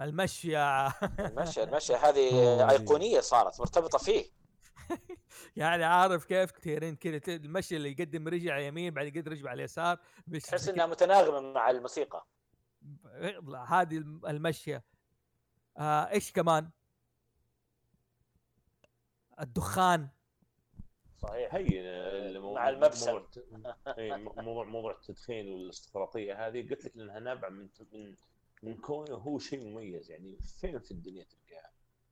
المشية المشيه المشيه هذه أوه. أيقونية صارت مرتبطة فيه. يعني عارف كيف كثيرين كذا المشي اللي يقدم رجع اليمين بعد يقدم رجع على اليسار تحس إنها متناغمة مع الموسيقى. لا، هذه الم- المشية. آه إيش كمان؟ الدخان. صحيح. هي المو- مع المبسم. موضوع إيه، موضوع موضوع التدخين والاستقراطية هذه. قلت لك إنها نابعة من من من كونه هو شيء مميز يعني فين في الدنيا تلقاه؟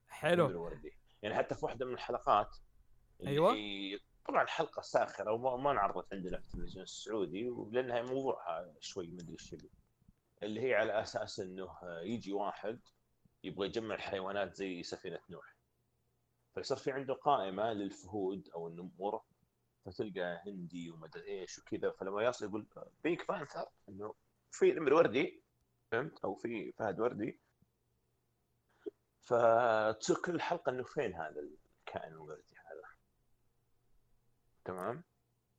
حلو. نمر وردي يعني حتى في واحدة من الحلقات هي طبعا حلقه ساخرة وما ما انعرضت عندنا في التلفزيون السعودي ولأنها موضوعها شوي ما أدري إيش اللي هي على أساس إنه يجي واحد يبغى يجمع الحيوانات زي سفينة نوح. فيصير في عنده قائمة للفهود أو النمور فتلقى هندي ومدري إيش وكذا. فلما يصل يقول بيك بانثر إنه في نمر وردي فهمت؟ أو في فهد وردي. فتصير كل حلقة إنه فين هذا الكائن الوردي؟ تمام؟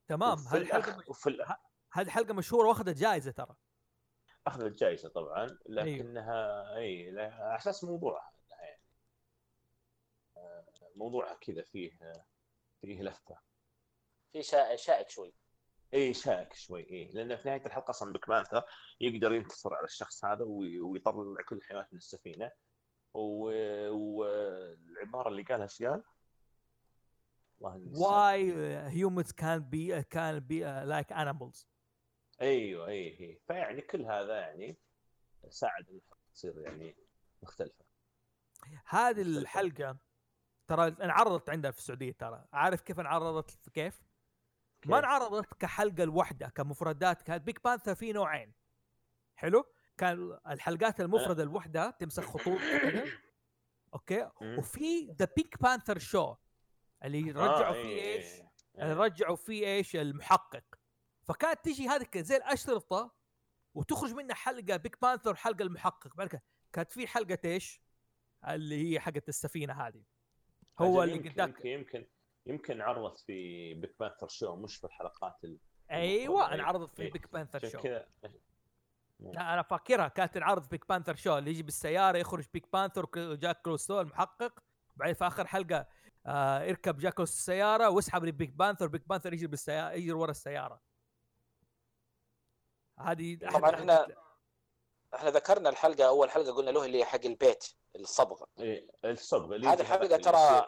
تمام. هذه الحلقة الأخ... وفي الأخ... هذه حلقة مشهورة واخذت جائزة ترى؟ أخذت جائزه طبعا لكنها أي لا- على أساس موضوعها إنها يعني آه، موضوعها كذا فيه فيه لفة. في شائك, شائك شوي. إي شائك شوي إي. لأن في نهاية الحلقة أصلا Pink Panther يقدر ينتصر على الشخص هذا وي- ويطلع كل الحيوانات من السفينة. والعبارة اللي قالها إيش قال؟ والله إني نسيت. Why uh, humans can be uh, can be uh, like animals أيوه اي اي فيعني كل هذا يعني ساعد تصير يعني مختلفة هذه مختلفة. الحلقة ترى انعرضت عندنا في السعودية ترى عارف كيف انعرضت كيف؟ ما كيف؟ انعرضت كحلقة لوحدها كمفردات كانت Pink Panther في نوعين حلو؟ كان الحلقات المفردة لوحدها تمسك خطوط okay. وفي The Pink Panther Show اللي رجعوا آه، فيه إيه، إيش؟ إيه، اللي. رجعوا فيه إيش؟ المحقق فكانت تجي هذه زي الأشرطة وتخرج منها حلقة Pink Panther وحلقة المحقق بعد كانت في حلقة إيش؟ اللي هي حقت السفينة هذه هو اللي يمكن يمكن يمكن يمكن عرضت في Pink Panther Show مش في الحلقات ال... أيوه انعرضت في إيه. Pink Panther Show كذا لا أنا فاكرها كانت تنعرض في Pink Panther Show اللي يجي بالسيارة يخرج Pink Panther وجاك كلوزو المحقق بعدين في آخر حلقة آه يركب جاك كلوزو السيارة واسحب ل Pink Panther Pink Panther يجي بالسياره يجي ورا السيارة. هذه طبعاً إحنا- إحنا ذكرنا الحلقة أول حلقة قلنا له اللي حق البيت الصبغة. إيه الصبغة اللي هذه الحلقة ترى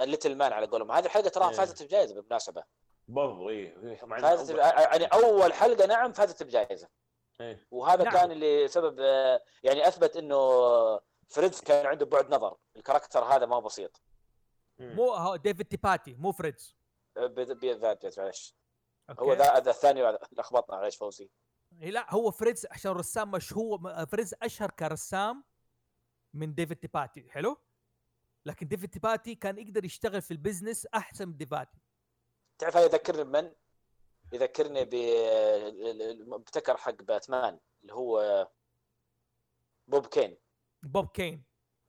ال little man على قولهم. هذه الحلقة ترى إيه. فازت بجائزة بالمناسبة. برضو إيه فازت أول- ب- يعني أول حلقة نعم فازت بجائزة. إيه. وهذا نعم. كان اللي سبب آه، يعني أثبت إنه فريز كان عنده بعد نظر. ال character هذا ما هو بسيط. مو هو ديفيد ديباتي مو فريز. آه، ب- ب- ذات معلش هو؟ ذا ذا الثاني لخبطنا معلش فوزي. إيه لا هو فريز عشان رسام مشهور فريز أشهر كرسام من ديفيد ديباتي حلو؟ لكن ديفيد ديباتي كان يقدر يشتغل في ال business أحسن من ديفاتي. تعرف هذا يذكرني بمن؟ يذكرني ب المبتكر حق باتمان اللي هو بوب كين. بوب كين.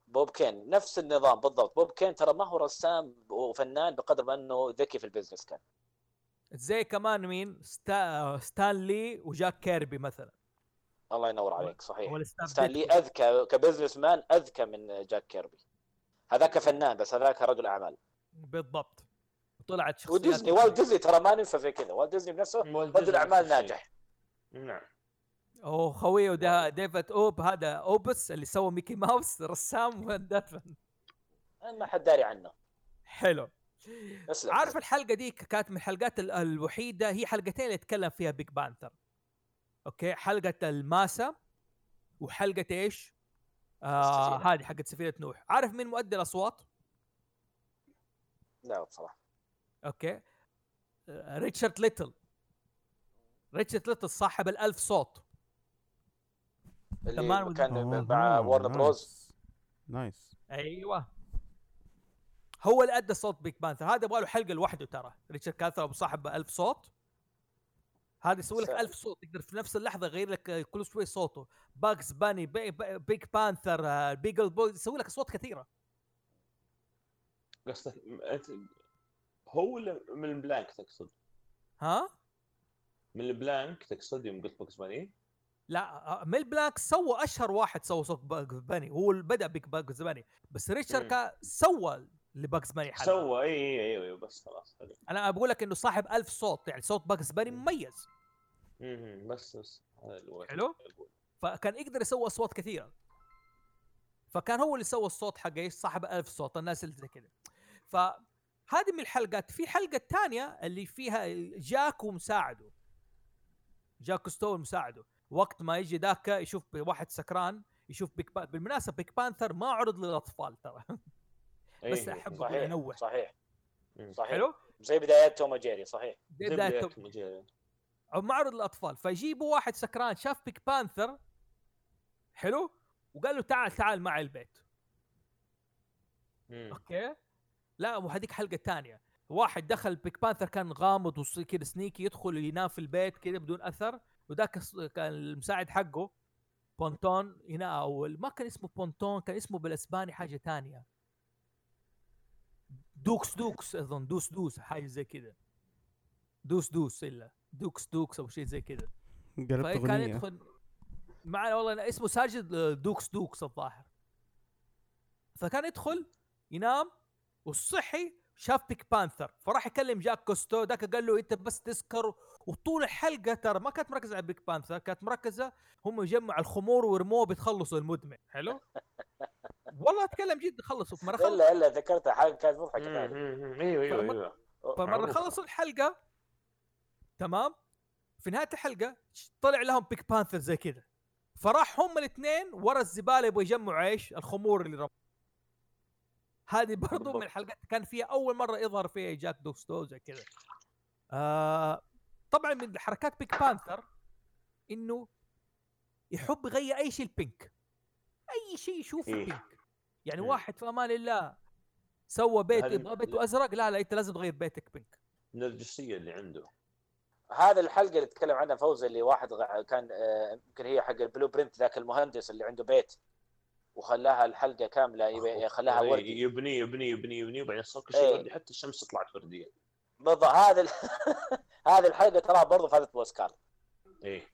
بوب كين نفس النظام بالضبط. بوب كين ترى ما هو رسام وفنان بقدر ما إنه ذكي في ال business كان. زي كمان مين؟ ستا... ستان لي وجاك كيربي مثلا. الله ينور عليك صحيح. ستان لي. أذكى ك business man أذكى من جاك كيربي. هذاك فنان بس هذاك رجل أعمال. بالضبط. طلعت شخصيات وديزني والت ديزني ترى ما ننسى في كذا. والت ديزني بنفسه رجل أعمال. ناجح. نعم. أو خوية وده ديفيد أوب هذا أوبس اللي سوى ميكي ماوس رسام ودفن ما حد داري عنه. حلو. أسلم. عارف الحلقة دي كانت من الحلقات ال- الوحيدة هي حلقتين اللي يتكلم فيها Pink Panther أوكي؟ حلقة الماسة وحلقة إيش؟ آه. هذه حقت سفينة نوح. عارف مين مؤدي الأصوات؟ لا بصراحة. أوكي؟ آه، ريتشارد ليتل. ريتشارد ليتل صاحب الألف صوت. اللي كان أوه، مع ورن نايس. بروز نايس أيوه. هو اللي أدى صوت Pink Panther هذا يبغى له حلقة لوحده ترى. ريتشارد كاثر أبو صاحب ألف صوت. هذا يسوي لك سهل. ألف صوت. يقدر في نفس اللحظة يغير لك كل شوي صوته. Bugs Bunny بي بي Pink Panther آه، Beagle Boy يسوي لك أصوات كثيرة. قصدك هو ولا ميل بلانك تقصد؟ ها؟ ميل بلانك تقصد يوم قلت Bugs Bunny؟ لا آه، ميل بلانك سوى أشهر واحد سوى صوت Bugs Bunny هو اللي بدأ بيج Bugs Bunny. بس ريتشارد سوى ل Bugs Bunny حلقه سوى اي اي اي اي بس خلاص حلو أنا بقول لك إنه صاحب ألف صوت يعني صوت Bugs Bunny مميز. مهم، بس بس. حلو؟ فكان يقدر يسوي أصوات كثيرة. فكان هو اللي سوى الصوت حق إيش؟ صاحب ألف صوت الناس اللي زي كذا فهذه من الحلقات. في حلقة الثانية اللي فيها جاك ومساعده جاك كوستو مساعده. وقت ما يجي ذاك يشوف واحد سكران يشوف Pink Pa... بالمناسبة Pink Panther ما عرض للأطفال ترى. إيه، بس احب أقول صحيح انوه صحيح. صحيح. حلو؟ زي بدايات توم جيري صحيح. زي بداية توم-. أو ما عرض للأطفال. فيجيبوا واحد سكران شاف Pink Panther حلو؟ وقال له تعال تعال معي البيت. مم. أوكي؟ لا وهذيك حلقة ثانية. واحد دخل Pink Panther كان غامض وكذا sneaky يدخل ينام في البيت كذا بدون أثر. وذاك كان المساعد حقه بونتون هنا أو ما كان اسمه بونتون كان اسمه بالإسباني حاجة ثانية دوكس دوكس أظن دوس دوس حاجة زي كذا دوس دوس إلا. دوكس دوكس أو شيء زي فكان أغنية. يدخل مع والله أنا اسمه ساجد آه، دوكس دوكس الظاهر. فكان يدخل ينام والصحي شاف بيك بانثر. فراح يكلم جاك كوستو ذاك قال له أنت بس تسكر وطول الحلقة ترى ما كانت مركزة على بيك بانثر كانت مركزة هم يجمعوا الخمور ويرموه بيتخلصوا المدمن حلو؟ والله أتكلم جد خلصوا فمره خلص الا إلا ذكرتها حاجة كانت مضحكة. إيوه إيوه إيوه. فمرة معروف. خلصوا الحلقة تمام؟ في نهاية الحلقة طلع لهم Pink Panther زي كذا. فراح هم الاثنين ورا الزبالة يبغوا يجمعوا إيش؟ الخمور اللي رموا هذه برضو من. الحلقات كان فيها أول مرة يظهر فيها جاك كوستو زي كذا. آه طبعا من حركات Pink Panther إنه يحب يغير أي شيء ال pink أي شيء يشوفه إيه. pink يعني مم. واحد في أمان الله سوى بيت يبغى بيته أزرق لا لا أنت لازم تغير بيتك pink النرجسيه اللي عنده. هذا الحلقة اللي تكلم عنها فوزي اللي واحد غ- كان آه، يمكن هي حق ال blueprint ذاك المهندس اللي عنده بيت وخلاها الحلقة كاملة يبي- خلاها إيه، وردي. يبني يبني يبني يبني وبعدين صار كل شيء إيه. وردي حتى الشمس طلعت وردية. بالضبط هذا ال- هذه الحلقة ترى برضه فازت بأوسكار. إيه.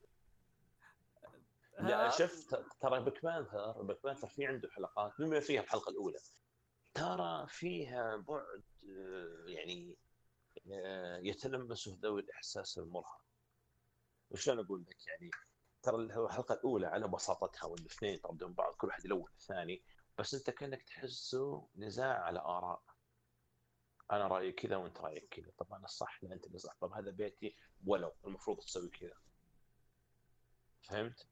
لا؟ شفت ترى Pink Panther Pink Panther في عنده حلقات بما فيها الحلقة الأولى. ترى فيها بعد آه، يعني آه، يتلمسه ذوي الإحساس المرهق. وشلون أقول لك؟ يعني ترى الحلقة الأولى على بساطتها والاثنين طبعا بدون بعض كل واحد يلون الثاني بس أنت كأنك تحسه نزاع على آراء. أنا رأيي كذا وأنت رأيك كذا. طب أنا الصح لا أنت اللي صح طب هذا بيتي ولو. المفروض تسوي كذا. فهمت؟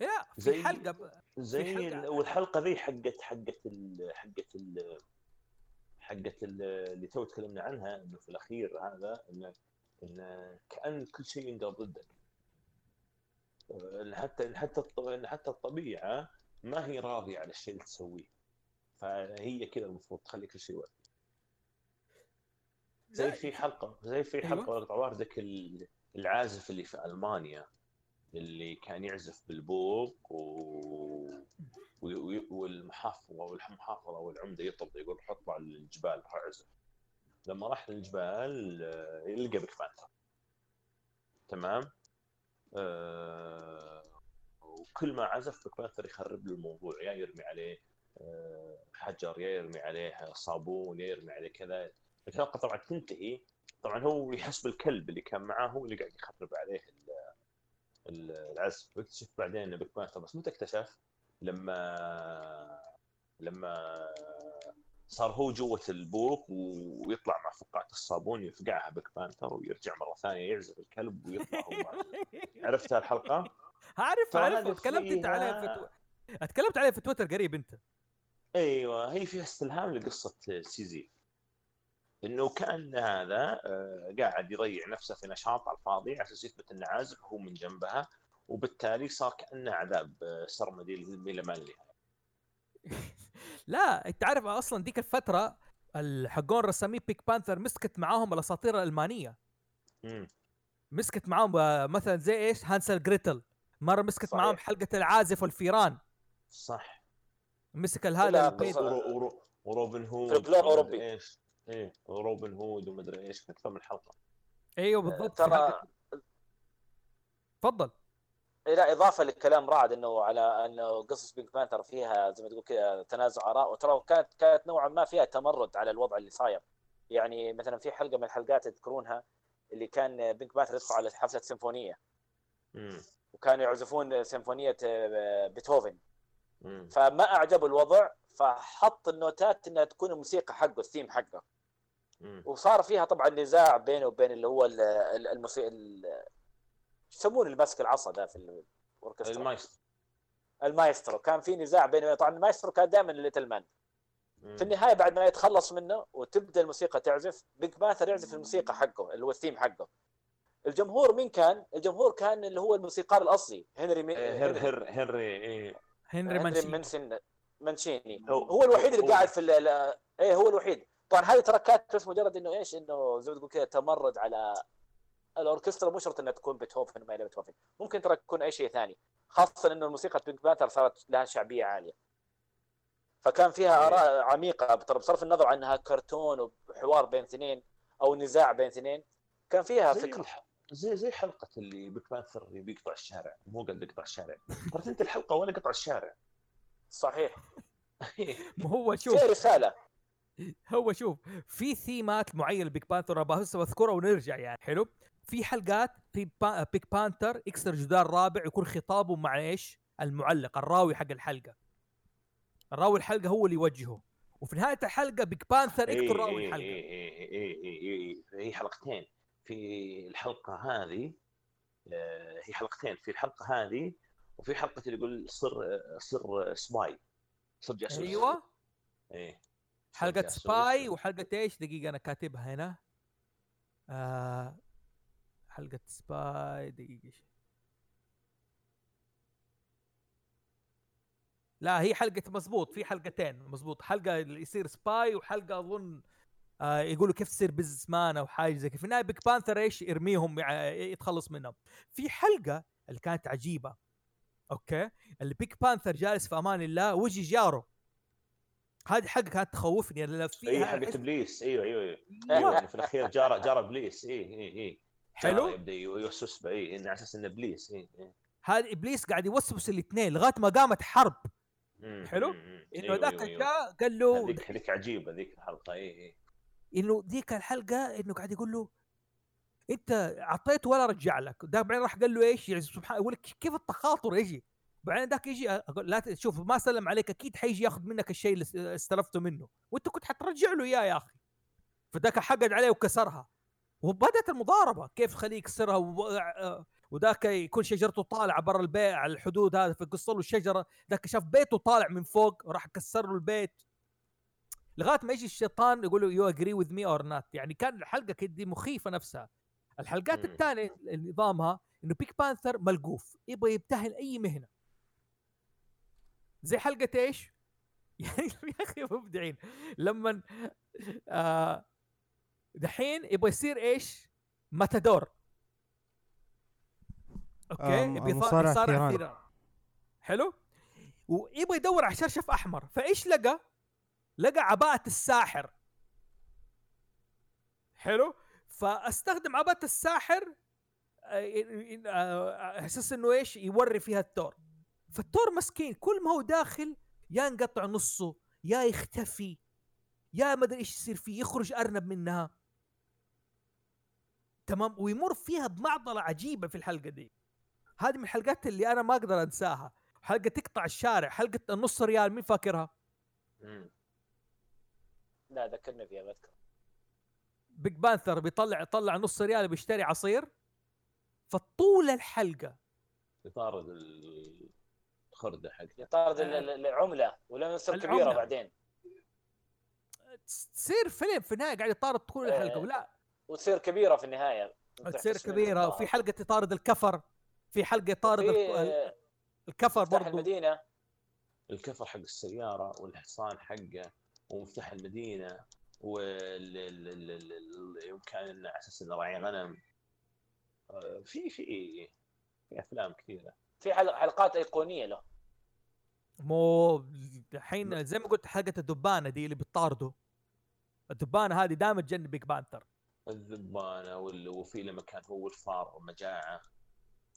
لا في زي- حلقة. زي حلقة- ال- والحلقة ذي حقت حقت ال حقت ال حقت ال- اللي تو تكلمنا عنها إنه في الأخير هذا إنه انه كأن كل شيء ينقلب ضدك. إن حتى إن حتى إن حتى الطبيعة ما هي راضية على الشيء اللي تسويه. فهي كذا المفروض تخلي كل شيء وقت زي في حلقة زي في أيوة. حلقة أيوة. عواردك ال- العازف اللي في ألمانيا اللي كان يعزف بالبوق و... والمحافظة والمحافظه والعمده يطلب يقول روح اطلع للجبال روح اعزف لما راح للجبال آه، يلقى Pink Panther تمام آه... وكل ما عزف Pink Panther يخرب له الموضوع يا يرمي عليه حجر يا يرمي عليه صابون يا يرمي عليه كذا الحلقة طبعا تنتهي طبعا هو يحس بالكلب اللي كان معاه هو اللي قاعد يخرب عليه ال- ال- العزف واكتشف بعدين ان Pink Panther بس متى اكتشف؟ لما لما صار هو جوة البوق ويطلع مع فقاعة الصابون يفقعها Pink Panther ويرجع مرة ثانية يعزف الكلب ويطلع هو. عرفت هالحلقة؟ عارف عارف هذه تكلمت أنت عليها في فيها- تو... تكلمت عليها في تويتر قريب أنت أيوه هي فيها استلهام لقصة سيزي. إنه كأن هذا آه، قاعد يضيع نفسه في نشاط على الفاضي على أساس يثبت إنه عازف هو من جنبها وبالتالي صار كأنه عذاب آه، سرمدي إلى ما لا أنت عارف أصلا ديك الفترة الحقون رسامين بينك بانثر مسكت معاهم الأساطير الألمانية. مم. مسكت معاهم آه، مثلا زي إيش؟ هانسل جريتل. مرة مسكت صحيح. معاهم حلقة العازف والفيران. صح. مسك لا، هذا بس- البيت ورو- ورو- وروبن هود ومدري أوروبي. إيش. إيه وروبن هود ومدري إيش أكثر من حلقه أيوه بالضبط. في ترى تفضل. إيه لا إضافة لكلام رعد إنه على إنه قصص بينك بانثر فيها زي ما تقول كذا تنازع آراء وترى كانت كانت نوعا ما فيها تمرد على الوضع اللي صاير. يعني مثلا في حلقة من الحلقات تذكرونها اللي كان بينك بانثر يدخل على حفلة سيمفونية. مم. وكانوا يعزفون سيمفونية آه، بيتهوفن. فما أعجبه الوضع فحط النوتات إنها تكون الموسيقى حقه الثيم حقه. وصار فيها طبعا نزاع بينه وبين اللي هو ال- ال- الموسيقى ال- يسمونه اللي ماسك العصا ده في الأوركسترا. المايسترو. المايسترو. كان في نزاع بينه طبعا المايسترو كان دائما little man. في النهاية بعد ما يتخلص منه وتبدأ الموسيقى تعزف بينك بانثر يعزف الموسيقى حقه اللي هو الثيم حقه. الجمهور مين كان؟ الجمهور كان اللي هو الموسيقار الأصلي هنري مي... إيه، هر هر هنري إيه. هنري هنري مانشين منسن منشيني هو- هو الوحيد اللي هو- قاعد في ال- ال- إيه هو الوحيد. طبعا هذه ترى كانت بس مجرد إنه إيش؟ إنه زي ما تقول كذا تمرد على الأوركسترا. مو شرط إنها تكون بيتهوفن ما إلى بيتهوفن. ممكن ترى تكون أي شيء ثاني. خاصة إنه الموسيقى بينك بانثر صارت لها شعبية عالية. فكان فيها إيه. آراء عميقة. ترى بصرف النظر عنها كرتون وحوار بين اثنين أو نزاع بين اثنين كان فيها فكره زي زي حلقه اللي بينك بانثر اللي بيقطع الشارع مو قد يقطع الشارع ترى انت الحلقة ولا قطع الشارع صحيح ما هو شوف فيها رساله هو شوف في ثيمات معينه لبينك بانثر بس بذكرها ونرجع يعني حلو في حلقات في با... بينك بانثر يكسر جدار رابع يكون خطابه مع إيش؟ المعلق الراوي حق الحلقة الراوي الحلقة هو اللي يوجهه وفي نهايه الحلقة بينك بانثر إيه يقتل راوي إيه الحلقة إيه إيه إيه إيه إيه هي حلقتين في الحلقة هذه آه، هي حلقتين في الحلقة هذه وفي حلقة اللي يقول صر صر spy. صر جاسوس. أيوه. إيه. حلقة. سباي وحلقة إيش؟ دقيقة أنا كاتبها هنا. آه حلقة spy دقيقة لا هي حلقة مزبوط في حلقتين مزبوط حلقة اللي يصير spy وحلقة أظن آه يقولوا كيف تصير businessman أو حاجة زي كذا. في النهاية بينك بانثر إيش يرميهم يتخلص منهم. في حلقة اللي كانت عجيبة أوكي؟ اللي بينك بانثر جالس في أمان الله وجي جاره. هذه حلقة كانت تخوفني لأن اي فيها حقت إبليس. إيوه إيوه إيوه. أيوة. يعني في الأخير جار جار إبليس. اي اي اي حلو؟ يبدأ يوسوس به اي على أساس انه إبليس. اي إي. هذا إبليس قاعد يوسوس الاثنين لغاية ما قامت حرب. حلو؟ إنه أيوة، ذاك أيوة، أيوة. جاء قال له هذيك هذيك عجيبة ذيك الحلقة. اي اي إنه ذيك الحلقة إنه قاعد يقول له أنت اعطيته ولا رجع لك. ده بعدين راح قال له إيش؟ يعني سبحان يقول لك كيف التخاطر يجي؟ بعدين ذاك يجي لا شوف ما سلم عليك أكيد حيجي ياخذ منك الشيء اللي استلفته منه. وأنت كنت حترجع له إياه يا أخي. فذاك حقد عليه وكسرها. وبدأت المضاربة. كيف خليه يكسرها وذاك يكون شجرته طالعة برا البيت على الحدود هذا فقص له الشجرة. ذاك شاف بيته طالع من فوق وراح كسر له البيت. لغاية ما يجي الشيطان يقول له you agree with me or not يعني كان الحلقة كده مخيفة نفسها الحلقات. الثانية نظامها إنه بينك بانثر ملقوف يبغى يمتهن أي مهنة زي حلقة إيش؟ يعني يا أخي مبدعين لما آه دحين يبغى يصير إيش؟ ماتادور أوكي آم، يبغى يصارع. ثيران حلو ويبغى يدور على شرشف أحمر فإيش لقى؟ لقى عباءة الساحر. حلو؟ فاستخدم عباءة الساحر آه، آه، أساس إنه إيش؟ يوري فيها التور. فالتور مسكين كل ما هو داخل يا ينقطع نصه يا يختفي يا ما أدري إيش يصير فيه يخرج أرنب منها. تمام؟ ويمر فيها بمعضلة عجيبة في الحلقة دي. هذه من الحلقات اللي أنا ما أقدر أنساها. حلقة تقطع الشارع حلقة النص ريال مين فاكرها. لا ذكرني فيها بذكر. بينك بانثر بيطلع يطلع نص ريال بيشتري عصير فطول الحلقة. يطارد الخرده حق يطارد ال- ال- العملة ولما تصير كبيرة. بعدين؟ تصير فيلم في النهاية قاعد يطارد طول الحلقة آه، ولا؟ وتصير كبيرة في النهاية. تصير كبيرة. وفي حلقة يطارد الكفر في حلقة يطارد الكفر برضو. المدينة. الكفر حق السيارة والحصان حقه. ومفتاح المدينة انه على أساس إنه راعي غنم. آه، في في في أفلام كثيرة. في حلق- حلقات أيقونية له. مو الحين زي ما قلت حلقه الدبانة دي اللي بتطارده الدبانة هذه دائما تجنب بينك بانثر الذبانة وال- وفي لما كان هو الفار ومجاعه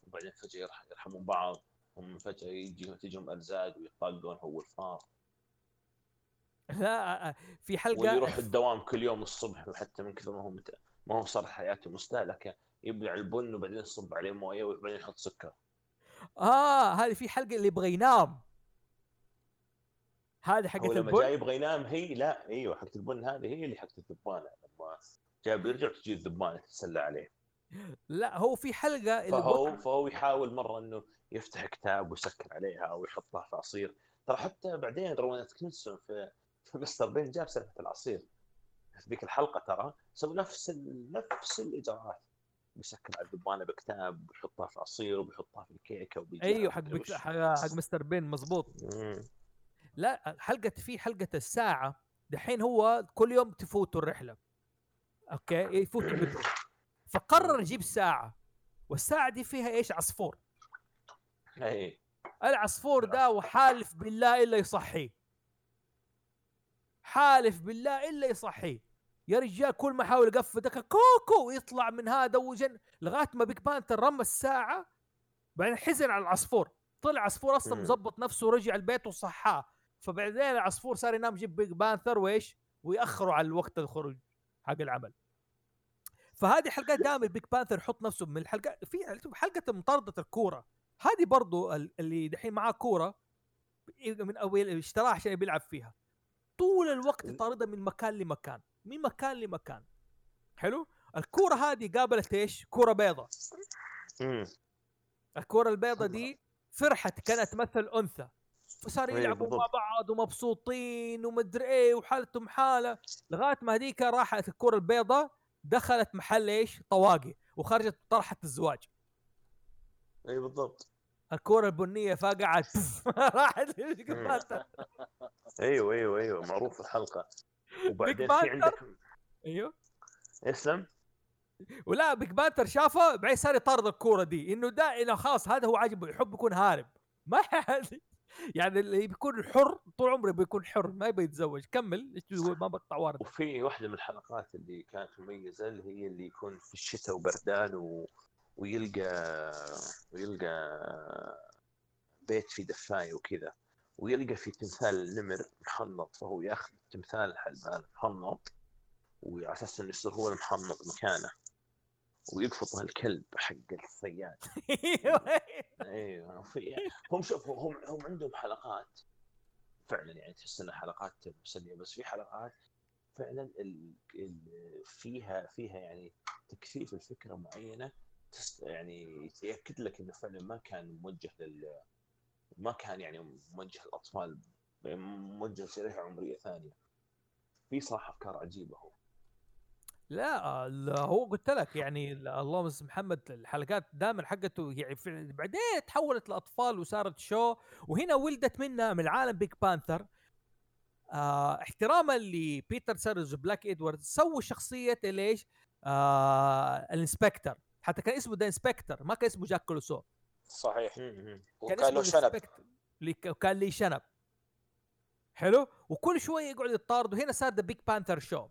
وبعدين فجأة يرح- يرحمون بعض. هم فجأة يجي تجيهم ارزاق ويطلقون هو الفار لا في واللي يروح حلقه الدوام كل يوم الصبح وحتى من كثر ما هو مت... ما هو صار حياته مستهلكة. يبلع البن وبعدين يصب عليه موية وبعدين يحط سكر. آه هذه في حلقة اللي يبغى ينام. هذه هو حقه لما البن. جاي يبغى ينام هي لا أيوه حقت البن هذه هي اللي حقت الذبانة. لما جاي بيرجع تجي الذبانة تتسلى عليه. لا هو في حلقة اللي فهو بطل- فهو يحاول مرة إنه يفتح كتاب ويسكر عليها أو يحطها في عصير. ترى حتى بعدين روان اتكنسون في في مستر بين جاب سالفه العصير. في ذيك الحلقة ترى سوى نفس ال... نفس الإجراءات. بيسكر على الذبانه بكتاب وبيحطها في عصير وبيحطها في الكيكة أيوه حق بك... حق حق مستر بين مزبوط. مم. لا حلقة في حلقة الساعة دحين هو كل يوم تفوته الرحلة. أوكي؟ يفوت المترو فقرر يجيب ساعة. والساعة دي فيها إيش؟ عصفور. اي العصفور ده وحالف بالله إلا يصحيه. حالف بالله إلا يصحيه. يا رجال كل ما حاول يقفدك كوكو ويطلع من هذا وجن لغاية ما Pink Panther رمى الساعة. بعدين حزن على العصفور. طلع عصفور أصلا. مظبط نفسه ورجع البيت وصحاه. فبعدين العصفور صار ينام يجيب Pink Panther وإيش؟ ويأخروا على الوقت الخروج حق العمل. فهذه حلقات دائما Pink Panther يحط نفسه من الحلقات في حلقة مطاردة الكورة. هذه برضو ال- اللي دحين معاه كورة. من اول اشتراها عشان بيلعب فيها. طول الوقت يطاردها من مكان لمكان من مكان لمكان. حلو؟ الكورة هذه قابلت إيش؟ كورة بيضة. الكورة البيضة دي فرحت كانت تمثل أنثى. فصاروا أيوة يلعبوا مع. بعض ومبسوطين ومدري إيه وحالتهم حالة. لغاية ما هذيك راحت الكره البيضاء دخلت محل إيش؟ طواقي وخرجت طرحت الزواج. اي بالضبط. الكره البنية فقعت. راحت مم. أيوه أيوه أيوه معروف الحلقة. وبعدين. في عندك أيوه. اسلم ولا بيج بانتر شافه بعدين صار يطارد الكورة دي. إنه ده إنه خلاص هذا هو عاجبه يحب يكون هارب. ما يعني اللي بيكون حر طول عمره بيكون حر ما يبي يتزوج. كمل. إيش تقول؟ ما بقطع وارد وفي واحدة من الحلقات اللي كانت مميزة اللي هي اللي يكون في الشتاء وبردان و... ويلقى ويلقى بيت في دفايه وكذا ويلقى في تمثال نمر محنط فهو ياخذ تمثال هذا محنط وعلى أساس إنه يصير هو المحنط مكانه ويقفط الكلب حق الصياد أيوه هم شوف هم هم عندهم حلقات فعلا يعني تحس انها حلقات مسلية بس في حلقات فعلا ال... ال... فيها فيها يعني تكثيف الفكرة معينة. يعني ياكد لك إنه فعلا ما كان موجه لل ما كان يعني موجه للأطفال موجه لشريحة عمرية ثانية. في صراحة أفكار عجيبة هو. لا لا، هو قلت لك يعني ال- اللهم محمد الحلقات دائما حقته يعني بعدين تحولت لأطفال وصارت show. وهنا ولدت منها من عالم Pink Panther آه احتراما لبيتر سيلرز وبليك ادوارد سووا شخصية ليش؟ آه ال Inspector. حتى كان اسمه The Inspector ما كان اسمه جاك كلوزو صحيح. كان وكان له شنب. ال Inspector اللي ك- كان لي شنب. حلو؟ وكل شوية يقعد يطارد. وهنا صار The Pink Panther Show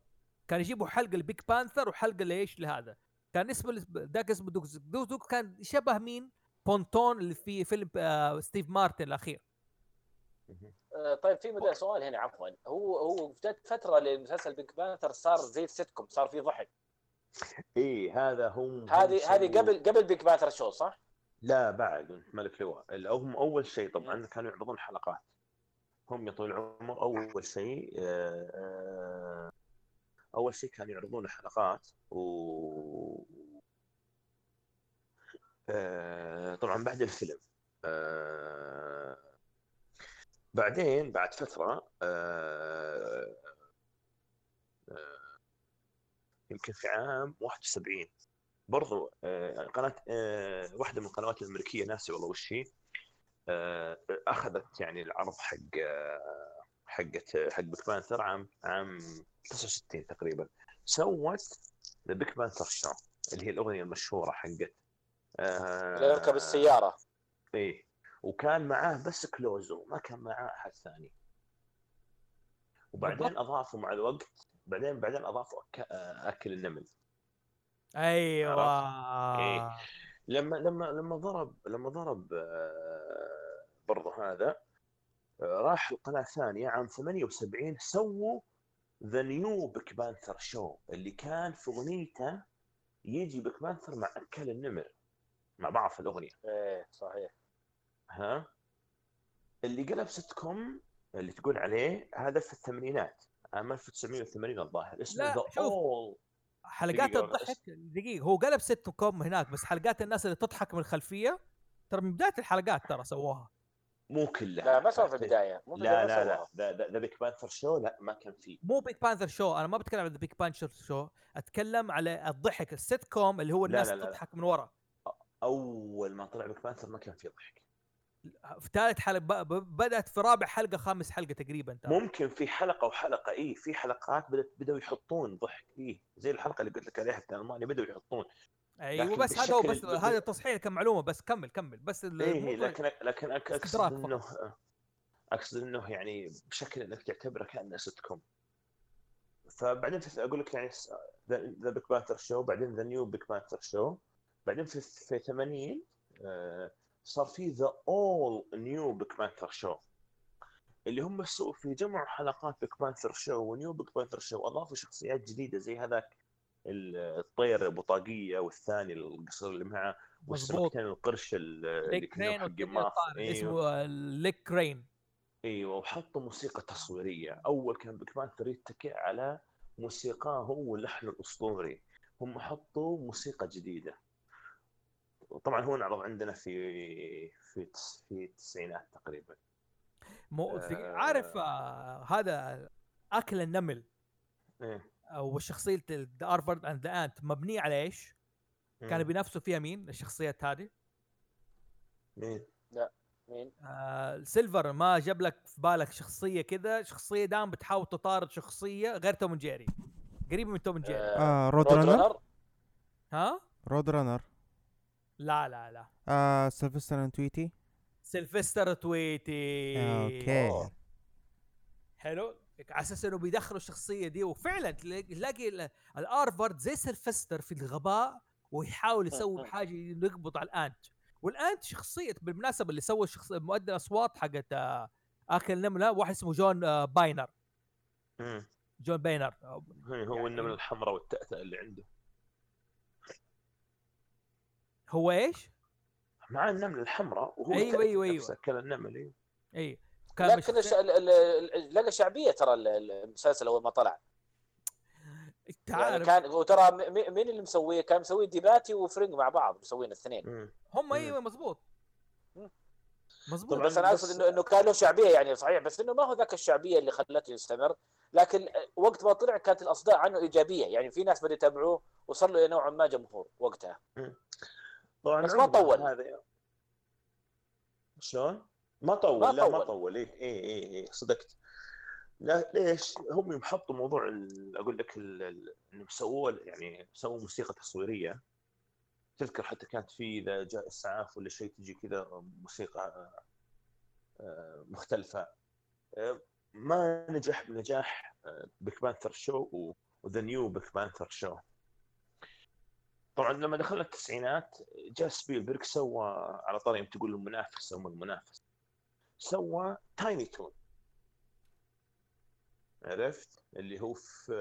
كان يجيبوا حلقه ل Pink Panther وحلقه ليش لهذا. كان اسمه ذاك اسمه دوك دوك, دوك كان شبه مين؟ بونتون اللي في فيلم آه ستيف مارتن الأخير. طيب في مدى سؤال هنا عفوا. هو هو جت فترة للمسلسل بيج بانثر صار زي السيت كوم صار في ضحك. اي هذا هم هذه هذه قبل قبل بيج بانثر شو صح؟ لا بعد ملك لواء. هم أول شيء طبعا كانوا يعرضون حلقات. هم يا طويل العمر أول شيء آه، آه، أول شيء كانوا يعرضون حلقات و آه، طبعا بعد الفيلم. بعدين بعد فترة يمكن في عام 71 برضو آه، قناة آه، واحدة من القنوات الأمريكية ناسي والله وش هي. آه، أخذت يعني العرض حق حقت حق Pink Panther عام عام 69 تقريبا. سوت The Pink Panther Show اللي هي الأغنية المشهورة حقت آه، يركب السياره إيه. وكان معاه بس كلوزو ما كان معاه أحد ثاني. وبعدين. أضافوا مع الوقت بعدين بعدين أضافوا أك... أكل النمل. أيوه. إيه. لما لما لما ضرب لما ضرب آه، برضه هذا آه، راح القناه الثانية عام 78 سووا The New Pink Panther Show اللي كان في أغنيته يجي Pink Panther مع أكل النمل مع بعض في الأغنية. إيه صحيح. ها؟ اللي قلب سيت كوم اللي تقول عليه هذا في الثمانينات. عام 1980 الظاهر. اسمه لا، the. اول حلقات دقيقة الضحك دقيقة هو قلب ست كوم هناك بس حلقات الناس اللي تضحك من الخلفية ترى من بداية الحلقات ترى سووها. مو كلها. لا ما سوى في البداية. مو لا لا. لا. The Pink Panther Show لا ما كان فيه. مو Pink Panther Show أنا ما بتكلم عن Pink Panther Show أتكلم على الضحك. السيت كوم اللي هو الناس لا، لا، لا. تضحك من ورا. أول ما طلع Pink Panther ما كان فيه ضحك. في ثالث حلقة ب- ب- بدأت في رابع حلقة خامس حلقة تقريبا ترى. ممكن في حلقة وحلقة اي في حلقات بدأت بدأوا يحطون ضحك إيه زي الحلقة اللي قلت لك عليها في ألمانيا بدأوا يحطون. أيوه بس هذا هو بس هذا تصحيح كمعلومة بس كمل كمل بس الموضوع- لكن لكن أقصد. إنه أقصد إنه يعني بشكل إنك تعتبره كأنه سيت كوم فبعدين أقول لك يعني The Pink Panther Show بعدين The New Pink Panther Show بعدين في في 80 آه، صار في The All New Pink Panther Show اللي هم سووا في جمع حلقات Pink Panther Show و New Pink Panther Show أضافوا شخصيات جديدة زي هذاك الطير أبو طاقية والثاني القصير اللي معه مظبوط والسمكتين القرش ال- اللي كانوا حق إيوه. اسمه ليك كرين إيوه وحطوا موسيقى تصويرية. أول كان بيك بانثر يتكئ على موسيقاه هو واللحن الأسطوري. هم حطوا موسيقى جديدة. طبعا هو انعرض عندنا في في في التسعينات تقريبا مو آه. عارف آه هذا أكل النمل إيه أو شخصيه The Aardvark and the Ant مبنية على إيش؟ كانوا. بينافسوا فيها مين؟ الشخصيات هذه؟ مين؟ مين؟ آه سيلفر ما جاب لك في بالك شخصية كذا شخصية دائما بتحاول تطارد شخصية غير توم جيري قريب من توم جيري آه، آه Road Road Runner Runner ها؟ Road Runner لا لا لا. آه Sylvester and Tweety Sylvester Tweety okay. أوه. حلو. على أساس إنه بيدخلوا الشخصية دي وفعلا تلاقي تلاقي ال- ال Aardvark زي Sylvester في الغباء ويحاول يسوي حاجة يقبض على ال Ant. وال Ant شخصية بالمناسبة اللي سوى الشخص مؤدي الأصوات حقت آه، آكل نمله واحد اسمه جون آه، باينر. جون باينر. آه، هو يعني- النمله الحمراء والتأتأة اللي عنده. هو إيش؟ مع النمله الحمراء وهو أيوة، أيوة. نفسه كل النمل أيوة. إي كان لكن مش- الش- ال- ال- ال- لقى شعبية ترى ال- ال- المسلسل أول ما طلع يعني عارف كان وترى مين اللي مسويه؟ كان مسويه ديباتي وفريلينج مع بعض مسوين الاثنين. هم مم. أيوه. مزبوط طبعاً بس أنا اقصد انه إنه كان له شعبية يعني صحيح بس إنه ما هو ذاك الشعبية اللي خلته يستمر لكن وقت ما طلع كانت الأصداء عنه إيجابية يعني في ناس بدأوا يتابعوه وصار له نوعا ما جمهور وقتها طبعا بس ما طول. هذا شلون؟ ما طول ما لا ما طول. إيه إيه إيه, إيه صدقت لا ليش؟ هم يوم حطوا موضوع ال- أقول لك إنهم سووا يعني سووا موسيقى تصويرية تذكر حتى كانت في إذا جاء إسعاف ولا شيء تجي كذا موسيقى آه، مختلفة آه، ما نجح بنجاح Pink Panther Show و The New Pink Panther Show طبعا لما دخلنا التسعينات جاء سبيلبرغ سوى على طاري تقول المنافس أو المنافس سوى Tiny Toon عرفت؟ اللي هو في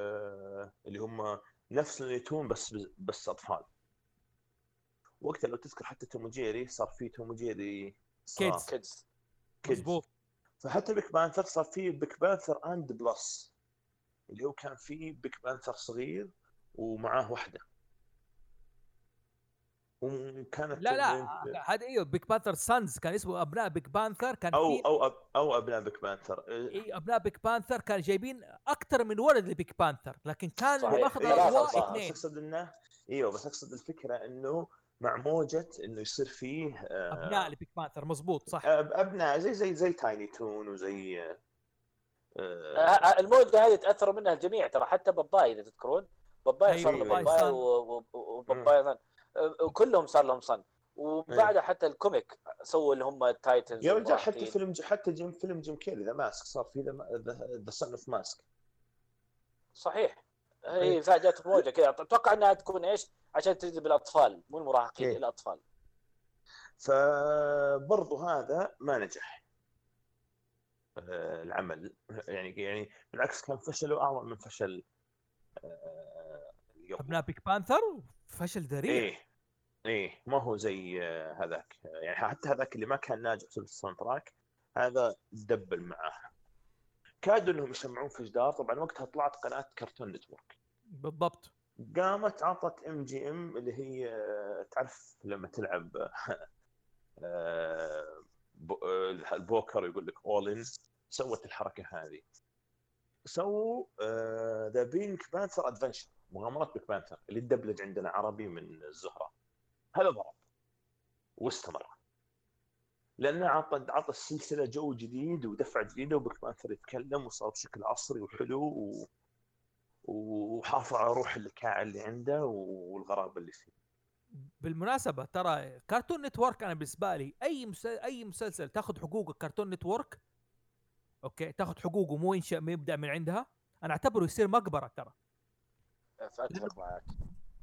اللي هم نفس ال Toon بس بس أطفال. وقتها لو تذكر حتى توم وجيري صار في توم وجيري. Kids. مزبوط فحتى Pink Panther صار في Pink Panther and Pals اللي هو كان في Pink Panther صغير ومعاه واحدة. وكانت لا لا هذا أيوه Pink Panther Sons كان اسمه أبناء Pink Panther كان أو في أو أب أو أبناء Pink Panther اي أبناء Pink Panther كان جايبين أكثر من ولد ل Pink Panther لكن كان اللي صحيح. ماخذ إيه، الاضواء صح، صح. بس اثنين. أقصد إنه أيوه بس أقصد الفكرة إنه مع موجة إنه يصير فيه آه، أبناء ل Pink Panther مزبوط صح. آه، أبناء زي زي زي Tiny Toon وزي آه، الموجة هذه تاثروا منها الجميع ترى حتى باباي إذا تذكرون. باباي أيوة، صار له باباي وباباي كلهم صار لهم son. وبعدها حتى ال comic سووا اللي هم ال Titans يا رجال حتى. فيلم حتى جيم فيلم جيم كيري The Mask صار في The Son of Mask. صحيح. إيه. هي فاجأت موجه كذا. أتوقع إنها تكون إيش؟ عشان تجذب الأطفال مو المراهقين إيه. الأطفال. فبرضو هذا ما نجح. آه، العمل. يعني يعني بالعكس كان فشله اعظم من فشل آه، اليوم. أبناء Pink Panther؟ فشل ذريع. إيه إيه ما هو زي آه، هذاك. يعني حتى هذاك اللي ما كان ناجح في ال soundtrack هذا double معاه. كادوا إنهم يسمعون في جدار. طبعا وقتها طلعت قناة Cartoon Network. بالضبط. قامت عطت MGM اللي هي آه، تعرف لما تلعب آه، بو- البوكر يقول لك all in سوت الحركة هذه. سووا The Pink Panther Adventure مغامرات Pink Panther اللي تدبلج عندنا عربي من الزهرة. هذا ضرب. واستمر. لأنه عطى عطى السلسلة جو جديد ودفعه جديده و Pink Panther يتكلم وصار بشكل عصري وحلو و... وحافظ على روح الكاع اللي عنده والغرابة اللي فيه. بالمناسبة ترى Cartoon Network أنا بالنسبة لي أي مسل... أي مسلسل تاخذ حقوق Cartoon Network أوكي تاخذ حقوقه مو ينشا ما يبدأ من عندها أنا أعتبره يصير مقبرة ترى. فاتفق معك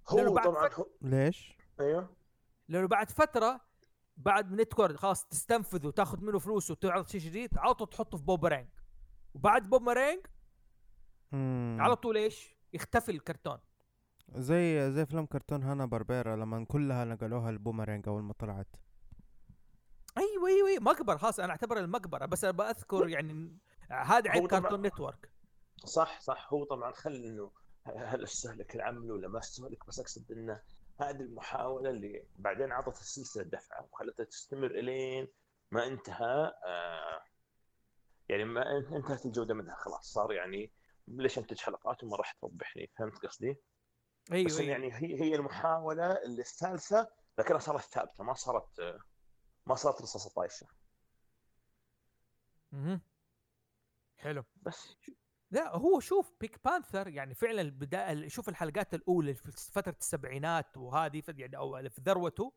هو بعد طبعا هو ليش؟ أيوه. لأنه بعد فترة بعد من Network خلاص تستنفذ وتاخذ منه فلوس وتعرض شيء جديد على طول تحطه في بومرانج وبعد بومرانج. على طول إيش؟ يختفي الكرتون. زي زي فيلم كرتون هانا باربيرا لما كلها نقلوها البومرانج أول ما طلعت. أيوه أيوه أيوه. مقبرة خلاص أنا أعتبرها المقبرة بس أنا بذكر يعني هذا عيب Cartoon Network. صح صح. هو طبعا خلي إنه هل استهلك العمل ولا ما استهلك بس أقصد انه هذه المحاولة اللي بعدين عطت السلسلة دفعة وخلتها تستمر إلين ما انتهى آه يعني ما انتهت الجودة منها خلاص. صار يعني ليش انتج حلقات وما راح تربحني فهمت قصدي؟ أيوه بس أيوه. يعني هي هي المحاولة اللي الثالثة لكنها صارت ثابتة ما صارت آه، ما صارت رصاصة طايشة. مهم. حلو. بس. لا هو شوف بيك بانثر يعني فعلا البدايه شوف الحلقات الأولى في فترة السبعينات وهذه يعني أو في ذروته.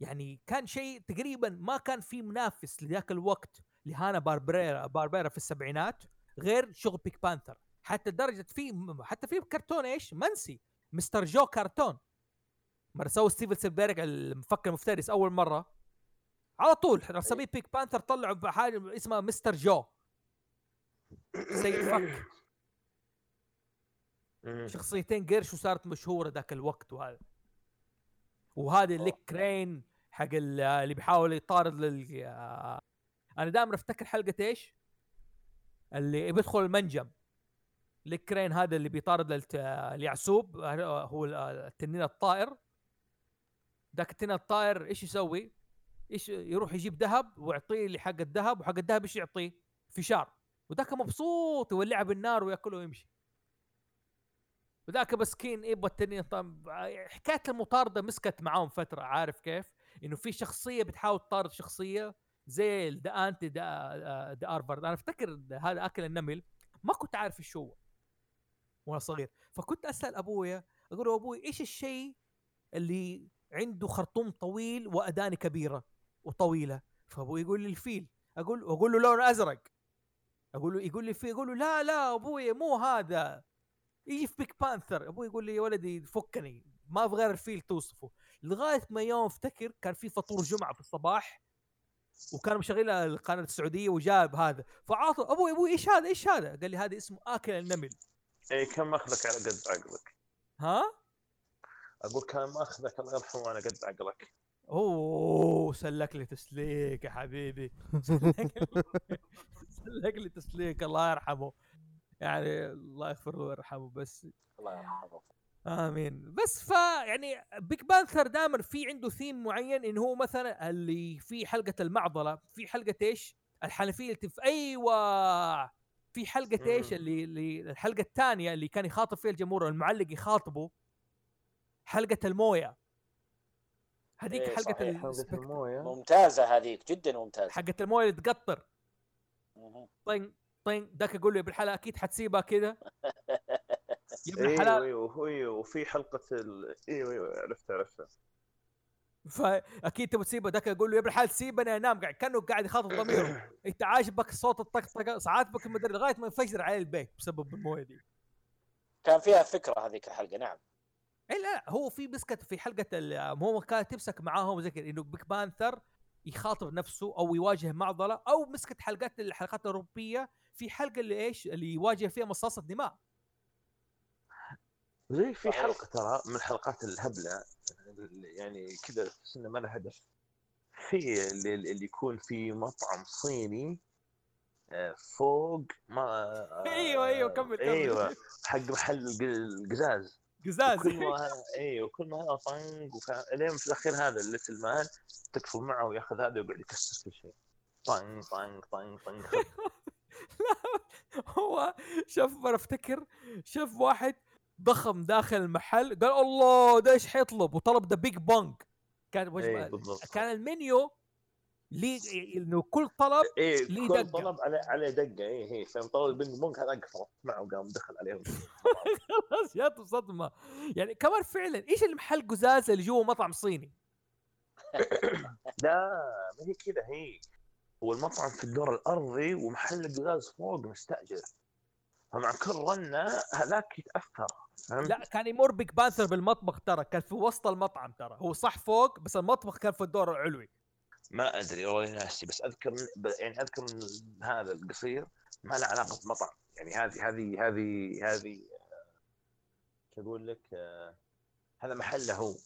يعني كان شيء تقريبا ما كان في منافس لذاك الوقت لهانا باربريرا باربيرا في السبعينات غير شغل Pink Panther حتى لدرجة في حتى في كرتون إيش؟ منسي. Mister Jaw كرتون. مرة سوى ستيفن سبيلبرغ الفك المفترس أول مرة. على طول رسامين Pink Panther طلعوا بحاجة اسمها Mister Jaw. سيد فك. شخصيتين قرش وصارت مشهورة ذاك الوقت وهذا وهذا الليك كرين حق ال- اللي بيحاول يطارد لل آه، أنا دائما أفتكر حلقة إيش؟ اللي بيدخل المنجم ليك كرين هذا اللي بيطارد للت- اليعسوب آه، هو آه، التنين الطائر ذاك التنين الطائر إيش يسوي؟ إيش يروح يجيب ذهب ويعطيه اللي حق الذهب وحق الذهب إيش يعطيه؟ فشار وذاك مبسوط يولعها بالنار وياكله ويمشي. وذاك مسكين يبغى التنين طب حكاية المطاردة مسكت معاهم فترة عارف كيف؟ إنه في شخصية بتحاول تطارد شخصية زي The Ant and the Aardvark أنا أفتكر هذا أكل النمل ما كنت عارف إيش هو وأنا صغير. فكنت أسأل أبويا أقول له أبوي إيش الشيء اللي عنده خرطوم طويل واداني كبيرة وطويلة؟ فأبوي يقول لي الفيل. أقول أقول له لونه أزرق. أقول له يقول لي في أقول له لا لا أبوي مو هذا. يجي في Pink Panther أبوي يقول لي يا ولدي فكني ما في غير الفيل توصفه. لغاية ما يوم افتكر كان في فطور جمعة في الصباح وكان مشغل القناة السعودية وجاب هذا. فعلى طول أبوي أبوي إيش هذا؟ إيش هذا؟ قال لي هذا اسمه آكل النمل. اي كان ماخذك على قد عقلك؟ ها؟ أقول كان ماخذك الله يرحمه على قد عقلك. أوه سلك لي تسليك يا حبيبي. سلك لي تسليك الله يرحمه. يعني الله يغفر له ويرحمه بس الله يرحمه. آمين. بس ف يعني Pink Panther دائما في عنده ثيم معين انه هو مثلا اللي في حلقة المعضلة في حلقة إيش؟ الحنفية اللي. أيوه. في حلقة إيش. اللي, اللي الحلقة الثانية اللي كان يخاطب فيها الجمهور المعلق يخاطبه. حلقة الموية. هذيك إيه، حلقة. السبكت- الموية. ممتازة هذيك جدا ممتازة. حقة الموية اللي تقطر. طين طين ذاك يقول له يا ابن الحلال أكيد حتسيبها كذا يا ابن إيوه الحلال إيوه إيوه وفي حلقة ال... إيوه إيوه عرفت عرفت. فأكيد تبغى تسيبه ذاك يقول له يا ابن الحلال سيبني أنام قاعد. كأنه قاعد يخاطب ضميره. أنت عاجبك صوت الطقطقة عاجبك المدري لغاية ما ينفجر عليه البيت بسبب الموية دي. كان فيها فكرة هذيك الحلقة نعم. اي لا لا، هو في مسكت في حلقة ال- هو كانت تمسك معاهم زي كذا إنه بيك بانثر يخاطب نفسه أو يواجه معضلة أو مسكت حلقات الحلقات الأوروبية في حلقة اللي إيش اللي يواجه فيها مصاصة دماء زي في. حلقة ترى من الحلقات الهبلة يعني كذا تحس إنه ما لها هدف في اللي, اللي يكون في مطعم صيني آه، فوق ما آه، أيوة، أيوة، كمل، كمل. أيوه حق محل الق- القزاز قزاز كل ما أيوه كل ما هذا طنق وكان لين في الأخير هذا ال little man تكفوا معه ويأخذ هذا ويقعد يكسر كل شيء. طنق طنق طنق طنق. خذ. هو شاف مره أفتكر شاف واحد ضخم داخل المحل قال الله ده إيش حيطلب؟ وطلب the ping pong كان وجبة بالضبط. كان المنيو لي إنه كل طلب إيه ليه كل دقة. طلب عليه عليه دقة إيه إيه فيوم طلب ال ping pong هذا قفلت معه وقام دخل عليهم. خلاص جاته صدمه يعني كمان فعلا إيش المحل قزاز اللي جوا مطعم صيني؟ لا ما هي كذا هي هو المطعم في الدور الأرضي ومحل القزاز فوق مستأجر. فمع كل رنة هذاك يتاثر؟ لا كان يمر بيج بانثر بالمطبخ ترى كان في وسط المطعم ترى. هو صح فوق بس المطبخ كان في الدور العلوي. ما أدري والله ناسي بس أذكر يعني أذكر من هذا القصير ما له علاقة بمطعم. يعني هذه هذه هذه هذه آه، شو أقول لك آه، هذا محله هو.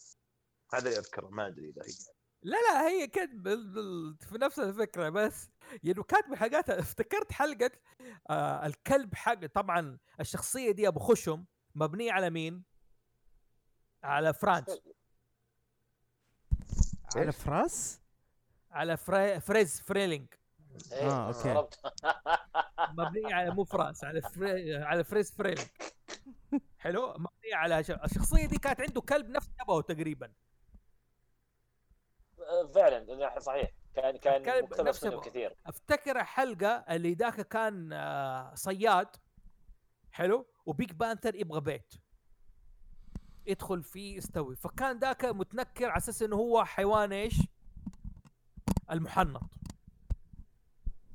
هذا اللي أذكره ما أدري إذا هي. لا لا هي كانت بال... بال... في نفس الفكرة بس يعني كانت من حلقات افتكرت حلقة آه الكلب حق طبعا الشخصية دي أبو خشم مبنية على مين؟ على فرانس. على فراس على فري... فريز فريلينج. إيه، آه،. استغربت. مبنيه على مو فرانس على فري... على فريز فريلينج. حلو؟ مبنيه على ش... الشخصية دي كانت عنده كلب نفس شبهه تقريبا. فعلا صحيح. كان كان مقتبس نفسه منه كثير. أفتكر حلقة اللي ذاك كان آه صياد. حلو؟ وبينك بانثر يبغى بيت. يدخل فيه يستوي. فكان ذاك متنكر على أساس إنه هو حيوان إيش؟ المحنط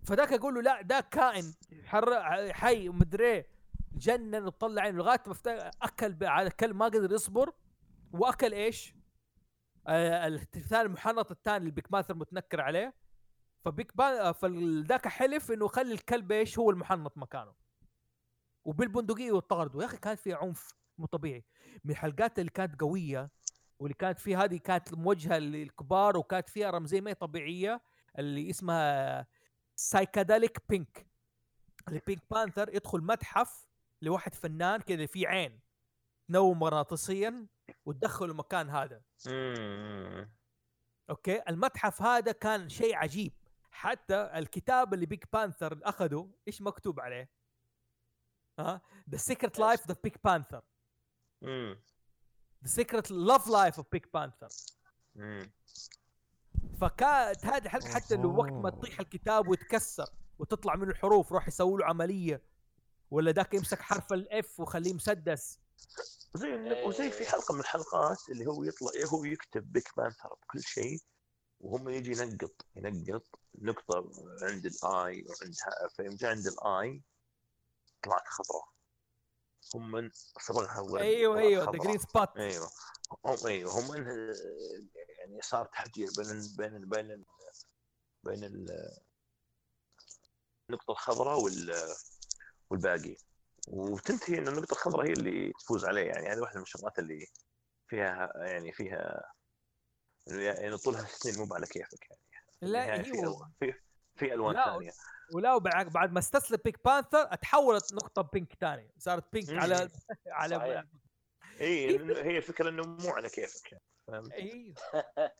فذاك يقول له لا ده كائن حر حي ومدري إيه. جنن وطلع عينه لغاية ما أكل على كل ما قدر يصبر وأكل إيش؟ آه الثاني المحنط الثاني البيك ماثر متنكر عليه فبيك. فذاك حلف إنه يخلي الكلب إيش هو المحنط مكانه وبالبندقية وطارده يا أخي كان في عنف مو طبيعي من الحلقات اللي كانت قوية واللي كانت فيها هذه كانت موجهة للكبار وكانت فيها رمزية ما هي طبيعية اللي اسمها Psychedelic Pink اللي بينك بانثر يدخل متحف لواحد فنان كذا فيه عين تنوم مغناطيسيا وتدخله المكان هذا. أوكي؟ المتحف هذا كان شيء عجيب. حتى الكتاب اللي بينك بانثر أخذه إيش مكتوب عليه؟ ها؟ The Secret Life the Pink Panther. The Secret لاف Life of Pink Panther. فكانت هذه الحلقة حتى لو وقت ما. تطيح الكتاب ويتكسر وتطلع منه الحروف روح يسوي له عملية ولا ذاك يمسك حرف الاف وخليه مسدس وزي وزي في حلقة من الحلقات اللي هو يطلع هو يكتب بينك بانثر بكل شيء وهم يجي ينقط ينقط نقطة عند ال i وعندها فيوم جاء عند ال i طلعت خضراء هم من صبغها أيوه أيوه ذا. green spot أيوه. هم أيوه هم من يعني صار تحجير بين ال- بين ال- بين ال- بين ال- النقطة الخضراء وال والباقي. وتنتهي إن النقطة الخضراء هي اللي تفوز عليه. يعني هذه واحدة من الشغلات اللي فيها يعني فيها يعني طولها سنين مو على كيفك يعني. لا النهاية في في في ألوان ثانية. ولا وبعد بعد ما استسلم بينك بانثر اتحولت نقطة pink ثانية صارت pink. على على. إي هي الفكرة إنه مو على كيفك يعني فهمت؟ أيوه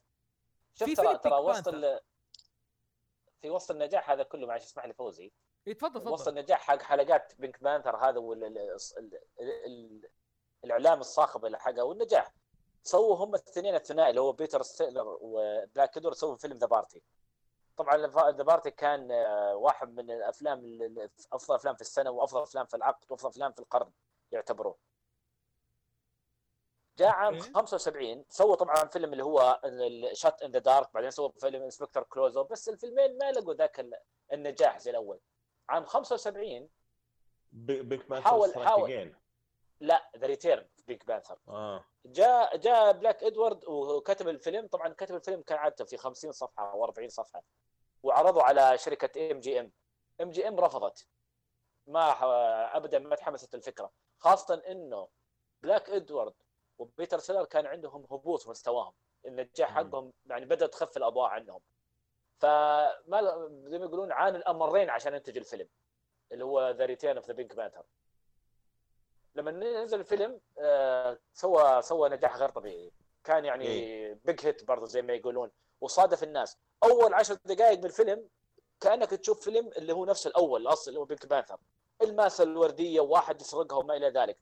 شوف في ترى ترى وسط. ال... في وسط النجاح هذا كله معلش اسمح لي فوزي إيه، تفضل وسط تفضل النجاح حق حلقات بينك بانثر هذا وال... ال... ال... ال... الإعلام الصاخب اللي حقه والنجاح سووا هم الاثنين الثنائي اللي هو بيتر سيلرز وبليك ادواردز سووا فيلم The Party طبعا The Party كان آه، واحد من الأفلام ال- ال- أفضل أفلام في السنة وأفضل أفلام في العقد وأفضل أفلام في القرن يعتبروه جاء عام أوكي. 75 سووا طبعا فيلم اللي هو Shot in the Dark بعدين سووا فيلم Inspector Clouseau بس الفيلمين ما لقوا ذاك ال- النجاح زي الأول. عام 75 بي- بينك بانثر حاول- حاول. لا The Return Pink Panther جاء جاء بليك ادوارد وكتب الفيلم طبعا كتب الفيلم كان عاده في 50 صفحة أو 40 صفحة. وعرضوا على شركة ام جي ام ام جي ام رفضت. ما ابدا ما تحمست الفكرة. خاصة إنه بليك ادوارد وبيتر سيلر كان عندهم هبوط في مستواهم. النجاح. حقهم يعني بدأت تخف الأضواء عنهم. فما زي ما يقولون عانوا الأمرين عشان ينتج الفيلم. اللي هو The Return of the Pink Panther لما نزل الفيلم آه، سوى سوى نجاح غير طبيعي. كان يعني. Big hit برضه زي ما يقولون. وصادف الناس. أول عشر دقائق من الفيلم كأنك تشوف فيلم اللي هو نفس الأول الأصل اللي هو بينك بانثر الماسة الوردية وواحد يسرقها وما إلى ذلك.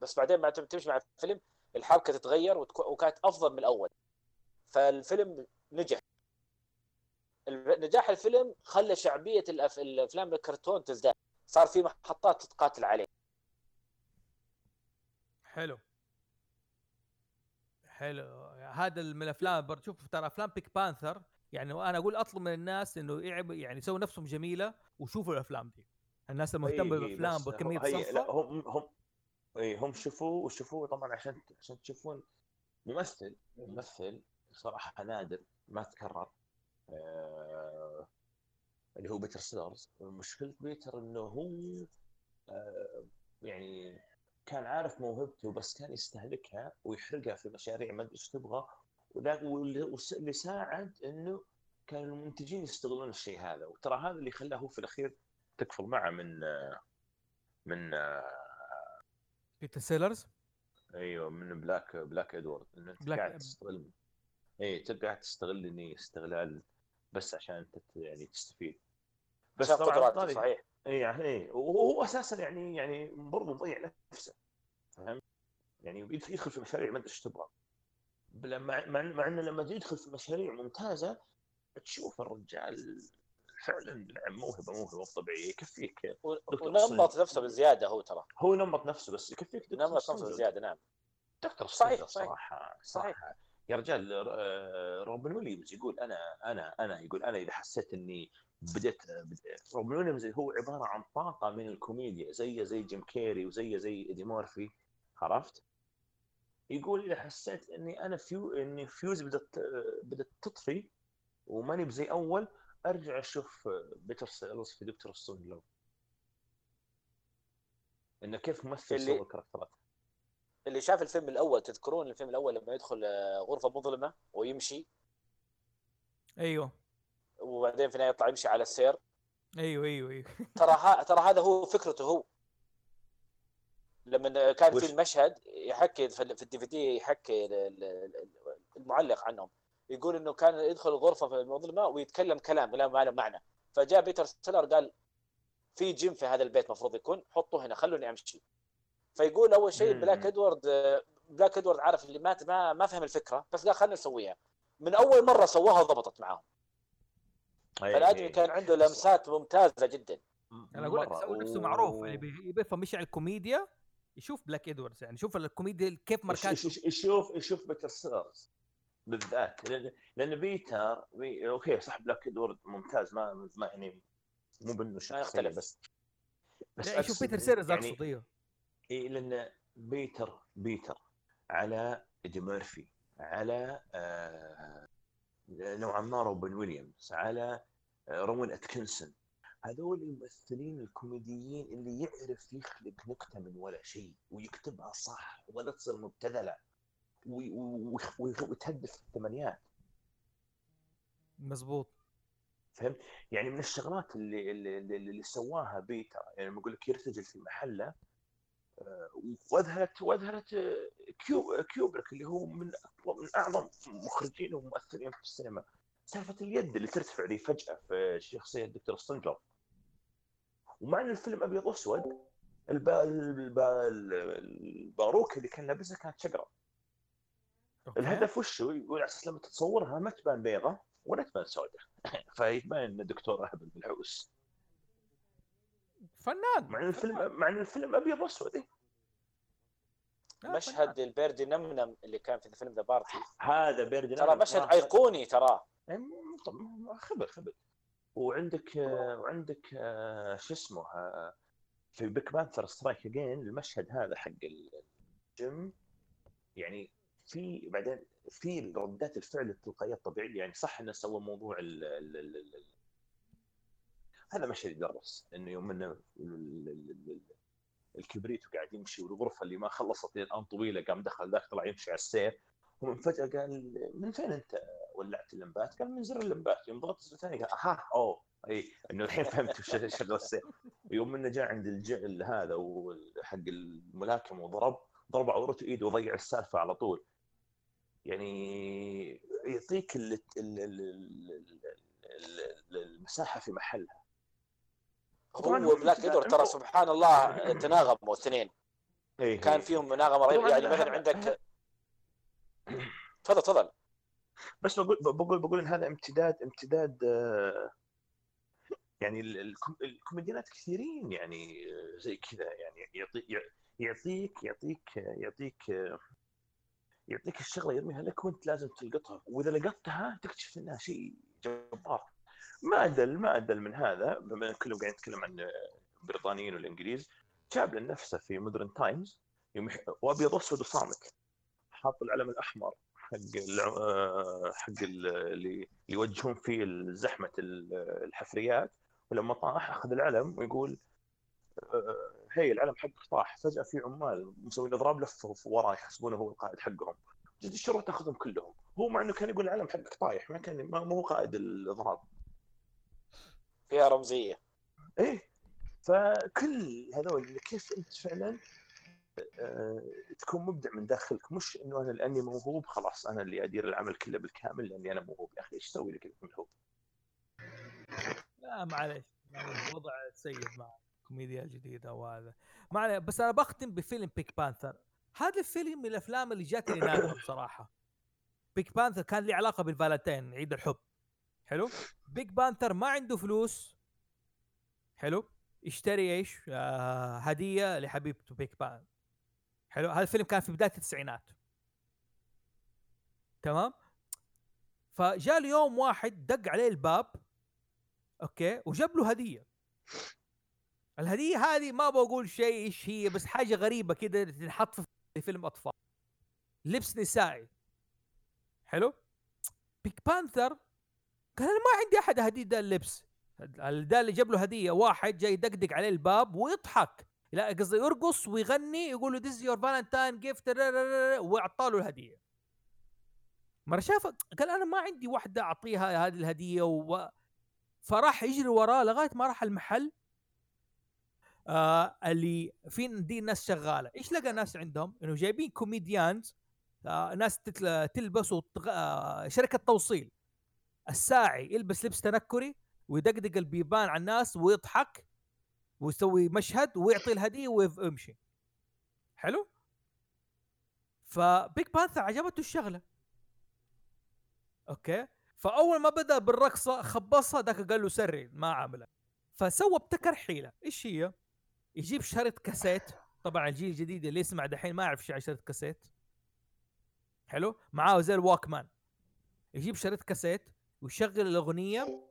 بس بعدين ما تمشي مع الفيلم الحركه تتغير وكانت أفضل من الأول. فالفيلم نجح. نجاح الفيلم خلى شعبية. الأفلام الكرتون تزداد. صار في محطات تتقاتل عليه. حلو. حلو. هذا من الأفلام برضه شوف ترى أفلام بيك بانثر يعني أنا أقول أطلب من الناس إنه يعب يعني يسووا نفسهم جميلة وشوفوا الأفلام دي. الناس المهتمه بالأفلام بكميه هي- لا هم هم إي هم شوفوا وشوفوا طبعا عشان عشان تشوفون ممثل ممثل صراحة نادر ما تكرر. آه اللي هو بيتر سيلرز مشكلة بيتر إنه هو آه يعني كان عارف موهبته بس كان يستهلكها ويحرقها في مشاريع ما أدري إيش تبغى. واللي ساعد إنه كان المنتجين يستغلون الشيء هذا. وترى هذا اللي خلاه هو في الأخير تكفل معه من من بيتر سيلرز أيوه من بليك بليك ادوارد ان أنت بليك- قاعد تستغل اي انت قاعد تستغلني استغلال بس عشان انت يعني تستفيد. بس عشان طبعا قدراته صحيح. اي يعني إيه، وهو أساسا يعني يعني برضه مضيع نفسه فاهم؟ يعني يدخل في مشاريع ما أدري إيش تبغى مع مع إنه لما يدخل في مشاريع ممتازة تشوف الرجال فعلا نعم موهبة موهبة مو طبيعية يكفيك ونمط. نفسه بزيادة هو ترى هو نمط نفسه بس يكفيك نمط. نفسه بزيادة نعم دكتور صحيح،. صراحة صحيح. صراحة يا رجال آه، روبن ويليامز يقول أنا أنا أنا يقول أنا إذا حسيت إني بديت بديت- روبن ويليامز هو عبارة عن طاقة من الكوميديا زيه زي جيم كيري وزيه زي إيدي مورفي. عرفت؟ يقول إذا حسيت إني أنا فيو إني الفيوز بدت بدت تطفي وماني بزي أول أرجع أشوف بيتر سيلرز في Dr. Strangelove. إنه كيف ممثل اللي- سوى ال characterات. اللي شاف الفيلم الأول تذكرون الفيلم الأول لما يدخل آه، غرفة مظلمة ويمشي؟ أيوه. وبعدين في النهاية يطلع يمشي على السير. أيوه أيوه أيوه. ترى ها ترى هذا هو فكرته هو. لما كان في المشهد يحكي في ال- في ال DVD يحكي ال- ال- ال- المعلق عنهم. يقول إنه كان يدخل الغرفه في المظلمه ويتكلم كلام لا ما له معنى. فجاء بيتر سيلر قال في جيم في هذا البيت مفروض يكون حطوه هنا خلوني أمشي. فيقول أول شيء. بلاك إدوارد بلاك إدوارد عارف اللي ما ما ما فهم الفكرة بس قال خلينا نسويها. من أول مرة سواها وضبطت معاهم. أي- فالآدمي أي- كان عنده لمسات ممتازة جدا أنا أقول لك. سوي نفسه معروف بي- بيفهم مش على الكوميديا يشوف بلاك إدواردز يعني شوف الكوميديا كيف يش- يشوف يشوف بيتر سيلرز بالذات لأن لأن بيتر بي... okay صح بلاك ادوارد ممتاز ما ما يعني مو بانه شخصية يختلف. بس بس لا يشوف بيتر سيرز يعني أقصد إيوه إيه لأن بيتر بيتر على إيدي ميرفي على آه نوعا ما روبن ويليامز على آه روين أتكنسون. هذول الممثلين الكوميديين اللي يعرف يخلق نكتة من ولا شيء ويكتبها صح ولا تصير مبتذلة وتهدف الثمانيات مزبوط. فهمت؟ يعني من الشغلات اللي اللي, اللي, اللي سواها بيتر يعني لما أقول لك يرتجل في محله آه، واذهلت واذهلت آه، كيو كيوبريك اللي هو من من أعظم مخرجين ومؤثرين في السينما. سالفة اليد اللي ترتفع لي فجأة في شخصية دكتور ستنجر ومع إن الفيلم أبيض وأسود البا البا الباروكه اللي كان لابسها كانت شقرة. الهدف وشو يقول على أساس لما تتصورها ما تبان بيضة ولا تبان سوداء. فيبان إن الدكتور أهبل بالعوس فنان. مع إن الفيلم مع إن الفيلم أبيض وأسود إيه. مشهد ال birdie num num اللي كان في فيلم The Party. هذا bird ترى مشهد أيقوني تراه خبر خبر. وعندك آه، وعندك آه، شو اسمه آه، في Pink Panther Strikes Again المشهد هذا حق الجيم يعني في بعدين في ردات الفعل التلقائية الطبيعية يعني صح إنه سوى موضوع ال ال ال ال ال هذا مشهد يدرس إنه يوم إنه الكبريت وقاعد يمشي والغرفة اللي ما خلصت الان طويلة قام دخل ذاك طلع يمشي على السير. ومن فجأة قال من فين أنت؟ ولعت اللمبات؟ قال من زر اللمبات. يوم ضغط الزر الثاني قال أها أوه أي إنه الحين فهمت وش شغل السير. ويوم انه جاء عند الجعل هذا وحق الملاكمه وضرب ضرب عورته إيده وضيع السالفة على طول. يعني يعطيك ال- ال- ال- ال- ال- المساحة في محلها. هو بلاك ادوارد ترى سبحان الله تناغموا الاثنين إيه كان إيه. فيهم مناغمه رهيبه يعني مثلا عندك تفضل تفضل. بس بقول بقول بقول إن هذا امتداد امتداد آه، يعني الكوميديانات كثيرين يعني آه، زي كذا يعني يعطي يع- يعطيك يعطيك يعطيك آه، يعطيك الشغلة يرميها لك وأنت لازم تلقطها وإذا لقطتها تكتشف إنها شيء جبار. ما ادل ما ادل من هذا. بما إن كلهم قاعدين نتكلم عن البريطانيين والإنجليز شابلن نفسه في مودرن تايمز يوم وابيض واسود وصامت حاط العلم الأحمر حق آه، حق ال- اللي يوجهون فيه زحمة ال- الحفريات. ولما طاح أخذ العلم ويقول آه، هي العلم حقك طاح. فجأة في عمال مسوين إضراب لفوا وراه يحسبونه هو القائد حقهم. الشرطه تأخذهم كلهم؟ هو مع إنه كان يقول العلم حقك طايح ما كان ما هو قائد الإضراب. فيها رمزية. إيه. فكل هذول كيف أنت فعلا آه، تكون مبدع من داخلك. مش إنه أنا لأني موهوب خلاص أنا اللي أدير العمل كله بالكامل لأني أنا موهوب. يا أخي إيش أسوي لك موهوب؟ لا معليش. الوضع سيء مع الكوميديا الجديده وهذا. ما عليه. بس أنا بختم بفيلم Pink Panther هذا الفيلم من الأفلام اللي جاتني نادرة بصراحة. Pink Panther كان له علاقة بالفالنتين عيد الحب. حلو. Pink Panther ما عنده فلوس. حلو. اشتري إيش؟ آه هدية لحبيبته Pink Panther حلو. هذا الفيلم كان في بداية التسعينات. تمام؟ فجاء اليوم واحد دق عليه الباب. okay؟ وجاب له هدية. الهدية هذه ما بقول شيء إيش هي بس حاجة غريبة كده تنحط في فيلم أطفال. لبس نسائي. حلو؟ Pink Panther قال أنا ما عندي أحد هدية ده اللبس. ده اللي جاب له هدية واحد جاي يدقدق عليه الباب ويضحك. لا قصدي يرقص ويغني يقول له this your Valentine gift واعطى له الهدية. مرة شاف قال أنا ما عندي واحدة أعطيها هذه الهدية و... فراح يجري وراه لغاية ما راح المحل. آه اللي في دي الناس شغالة. إيش لقى ناس عندهم؟ إنه جايبين comedians آه ناس. تلبس وتغ... آه شركة توصيل. الساعي يلبس لبس تنكري ويدقدق البيبان على الناس ويضحك ويسوي مشهد ويعطي الهدية ويمشي. حلو؟ ف Pink Panther عجبته الشغلة. okay؟ فأول ما بدأ بالرقصة خبصها ذاك قال له sorry ما عامله. فسوى ابتكر حيلة. إيش هي؟ يجيب شريط كاسيت. طبعا الجيل الجديد اللي يسمع دحين ما يعرف إيش يعني شريط كاسيت. حلو؟ معاه زي ال Walkman يجيب شريط كاسيت ويشغل الأغنية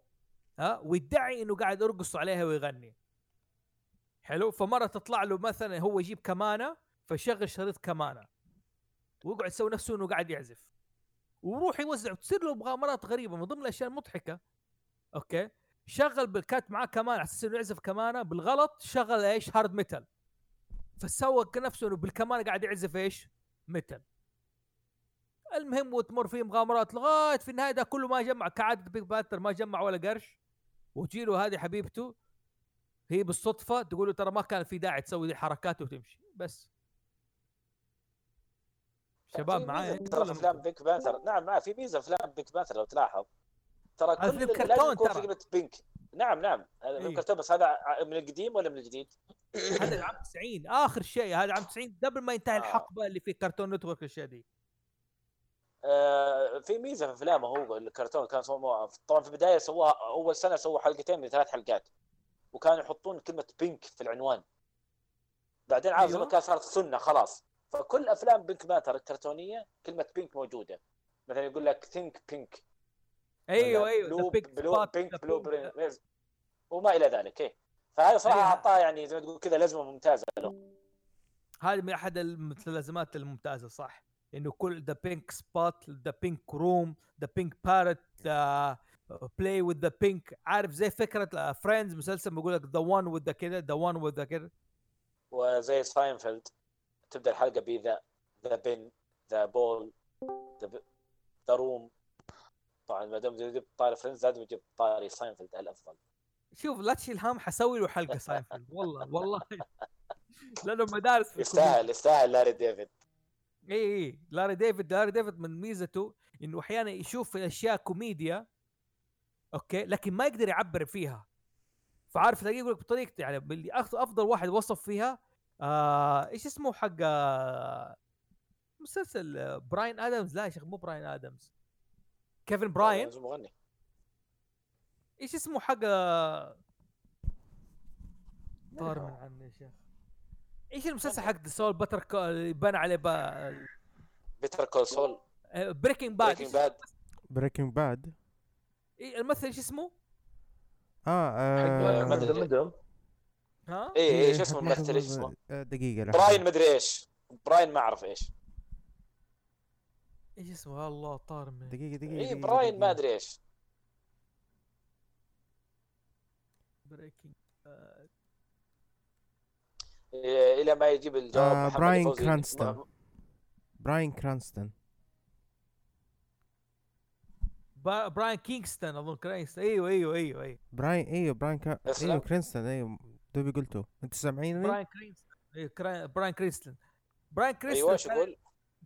ها ويدعي إنه قاعد يرقص عليها ويغني. حلو؟ فمرة تطلع له مثلا هو يجيب كمانة فيشغل شريط كمانة. ويقعد يسوي نفسه إنه قاعد يعزف. ويروح يوزع وتصير له مغامرات غريبة من ضمن الأشياء المضحكة. okay؟ شغل بالكات معاه كمان على أساس إنه يعزف كمانة. بالغلط شغل إيش؟ hard metal فسوى نفسه إنه بالكمانة قاعد يعزف إيش؟ metal المهم وتمر فيه مغامرات لغاية في النهاية ده كله ما جمع كعادة Pink Panther ما جمع ولا قرش. وتجي له هذه حبيبته هي بالصدفة تقول له ترى ما كان في داعي تسوي دي الحركات وتمشي. بس. شباب معايا؟ ترى أفلام Pink Panther نعم معي في ميزة أفلام Pink Panther لو تلاحظ. ترى كل فيلم لازم كرتون يكون ترى. في pink نعم نعم. إيه. كرتون بس هذا من القديم ولا من الجديد؟ هذا عام 90 آخر شيء هذا عام 90 قبل ما ينتهي آه. الحقبة اللي في كرتون نتورك الاشياء دي في ميزة في أفلامه هو الكرتون كان سووها طبعا في البداية سووها أول سنة سووا حلقتين من ثلاث حلقات وكانوا يحطون كلمة بينك في العنوان. بعدين عارف أيوه. كان صارت سنة خلاص. فكل أفلام بينك ماتر الكرتونية كلمة بينك موجودة. مثلا يقول لك think pink أيوه أيوه بلو بلو بينك بلو وما إلى ذلك إيه. فهذا صراحة أيوه. أعطاه يعني زي ما تقول كذا لازمه ممتازة له. هذه من أحد المتلازمات الممتازة صح؟ إنه كل the pink spot the pink room the pink part play with the pink عارف زي فكرة Friends مسلسل بيقول لك the one with the كذا the one with the كذا وزي ساينفيلد تبدأ الحلقة ب the the بن the بول the room طبعا ما دام جبت طاري Friends لازم تجيب طاري ساينفيلد الأفضل. شوف لا تشيل هم حسوي له حلقة ساينفيلد والله والله. لأنه مدارس يستاهل يستاهل لاري ديفيد. اي اي لاري ديفيد لاري ديفيد من ميزته إنه أحيانا يشوف أشياء كوميديا أوكي لكن ما يقدر يعبر فيها. فعارف تلاقيه يقول لك بطريقته يعني اللي أخ- أفضل واحد وصف فيها آه إيش اسمه حق آه مسلسل آه، براين آدمز؟ لا يا شيخ مو براين آدمز. كيفن براين. لازم مغني إيش اسمه حق طار من عني يا شيخ. إيش المسلسل حق سول اللي بنى عليه Better Call Saul Breaking Bad Breaking Bad Breaking Bad إيه الممثل إيش اسمه؟ آه, آه ها؟ إيه شو اسمه الممثل؟ إيش اسمه؟ آه، دقيقة لحظة. براين مدري إيش. براين ما أعرف إيش. إيش اسمه؟ الله طار من دقيقة دقيقة إيه دقيقة، براين ما. أدري إيش. Breaking إلى ما يجيب الجواب آه، براين. كرانستون. براين كرانستون با- براين كرينستون أظن كرينستون أيوه أيوه أيوه أيوه براين أيوه براين كا... أيوه كرينستون أيوه دوبي قلته انت سامعيني؟ براين كرينستون أيوه براين كرينستون براين كرينستون أيوه شو كان- يقول؟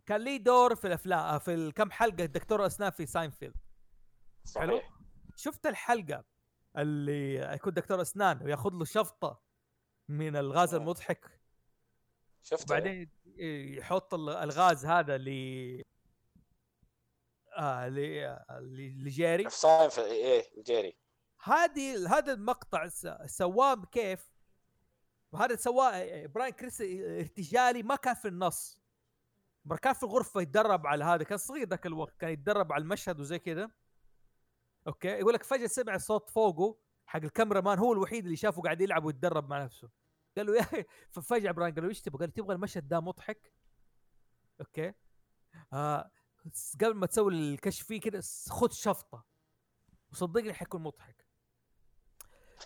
كان ليه دور في الافلام في الكم حلقة دكتور اسنان في ساينفيلد حلو. صحيح شفت الحلقة اللي يكون دكتور اسنان وياخذ له شفطة من الغاز آه. المضحك. شفت وبعدين يحط ال- الغاز هذا ل آه لجيري. في ساينفيلد إيه جيري هذه هذا المقطع سواه كيف؟ وهذا سواه براين كريس ارتجالي ما كان في النص. كان في الغرفة يتدرب على هذا. كان صغير ذاك الوقت كان يتدرب على المشهد وزي كذا. أوكي يقول لك فجأة سمع صوت فوقه. حق ال cameraman هو الوحيد اللي شافه قاعد يلعب ويتدرب مع نفسه. قال له يا أخي ففجأة براين قال له إيش تبغى؟ قال تبغى المشهد ده مضحك؟ أوكي. آه قبل ما تسوي الكشف فيه كده خذ شفطة. وصدقني حيكون مضحك.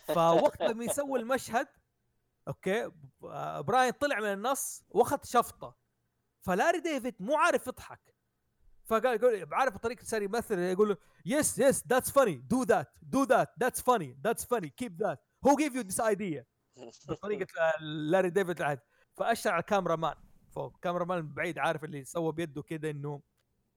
فوقت لما يسوي المشهد أوكي آه، براين طلع من النص وأخذ شفطة. فلاري ديفيد مو عارف يضحك. فقال يقول عارف الطريقة صار يمثل يقول له yes yes that's funny do that do that that's funny that's funny keep that who gave you this idea طريقة لاري ديفيد العاد فأشر على ال cameraman فوق. cameraman بعيد عارف اللي سوى بيده كذا إنه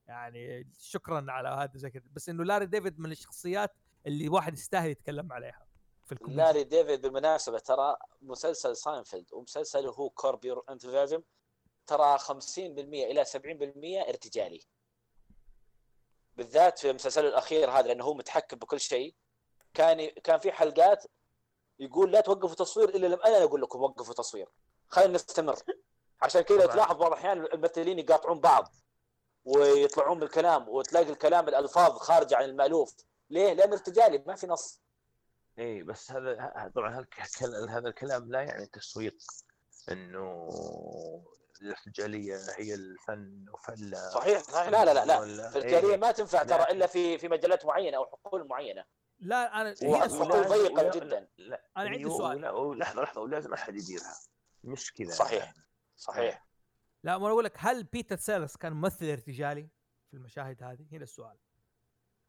يعني شكرا على هذا زي كذا بس إنه لاري ديفيد من الشخصيات اللي واحد يستاهل يتكلم عليها في الكوميديا. لاري ديفيد بالمناسبه ترى مسلسل ساينفيلد ومسلسله هو Curb Your ترى 50% إلى 70% ارتجالي. بالذات في مسلسله الأخير هذا لأنه هو متحكم بكل شيء. كان كان في حلقات يقول لا توقفوا تصوير إلا لما أنا أقول لكم وقفوا تصوير. خلينا نستمر. عشان كذا. تلاحظ بعض الأحيان الممثلين يقاطعون بعض ويطلعون بالكلام وتلاقي الكلام الألفاظ خارجه عن المألوف. ليه؟ لأن ارتجالي ما في نص. إي بس هذا طبعا هذا الكلام لا يعني تسويق إنه الارتجاليه هي الفن وفلا صحيح صحيح لا لا لا لا الارتجاليه إيه. ما تنفع ترى لا. إلا في في مجالات معينة أو حقول معينة لا أنا السؤال حقول ضيقة ولا- جدا. لا أنا عندي و- سؤال ولحظة لحظة ولازم احد يديرها مش كذا صحيح. صحيح لا ما أقول لك هل بيتر سيلرز كان ممثل ارتجالي في المشاهد هذه؟ هنا السؤال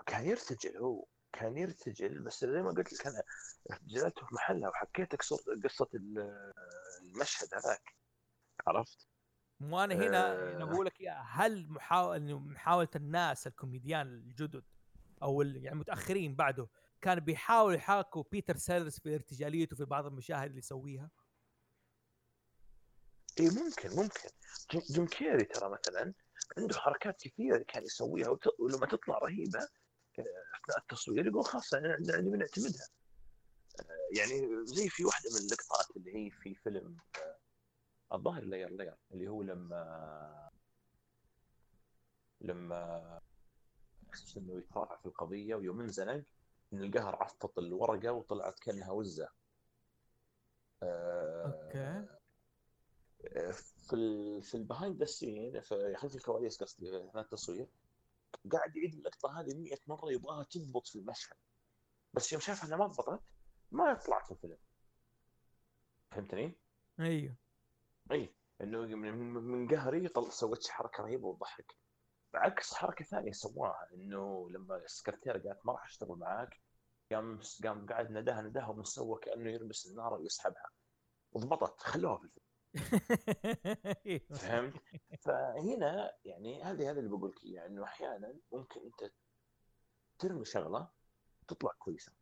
كان يرتجل هو كان يرتجل بس زي ما قلت لك أنا ارتجالته في محلها وحكيت لك صورة قصة ال- المشهد هذاك عرفت؟ مو أنا هنا. أنا بقول لك هل محاول محاولة الناس الكوميديان الجدد أو يعني متأخرين بعده كان بيحاولوا يحاكوا بيتر سيلرز في ارتجاليته في بعض المشاهد اللي يسويها؟ اي ممكن ممكن جيم- كيري ترى مثلا عنده حركات كثيرة كان يسويها وت- ولما تطلع رهيبة آه، أثناء التصوير يقول خلاص أنا- أنا- نبي نعتمدها آه، يعني زي في واحدة من اللقطات اللي هي في فيلم آه، الظاهر Liar Liar اللي هو لما لما إنه يتراجع في القضية ويوم انزنق انقهر عفط الورقة وطلعت كأنها وزة. آه، أوكي. في ال في ال behind the scene في خلف الكواليس قصدي اثناء التصوير قاعد يعيد اللقطة هذه 100 مرة يبغاها تضبط في المشهد. بس يوم شاف انها ما ضبطت ما طلعت في الفيلم. فهمتني؟ أيوه. اي إنه من, من قهري طل سويت حركة رهيبة وضحك. عكس حركة ثانية سواها إنه لما السكرتيره قالت ما راح أشتغل معاك قام قام قاعد نداها نداها ومن سوى كأنه يلبس النار ويسحبها. وضبطت خلوها في الفيلم. فهمت؟ فهنا يعني هذه هذا اللي بقول لك اياه إنه أحيانا ممكن أنت ترمي شغلة تطلع كويسة.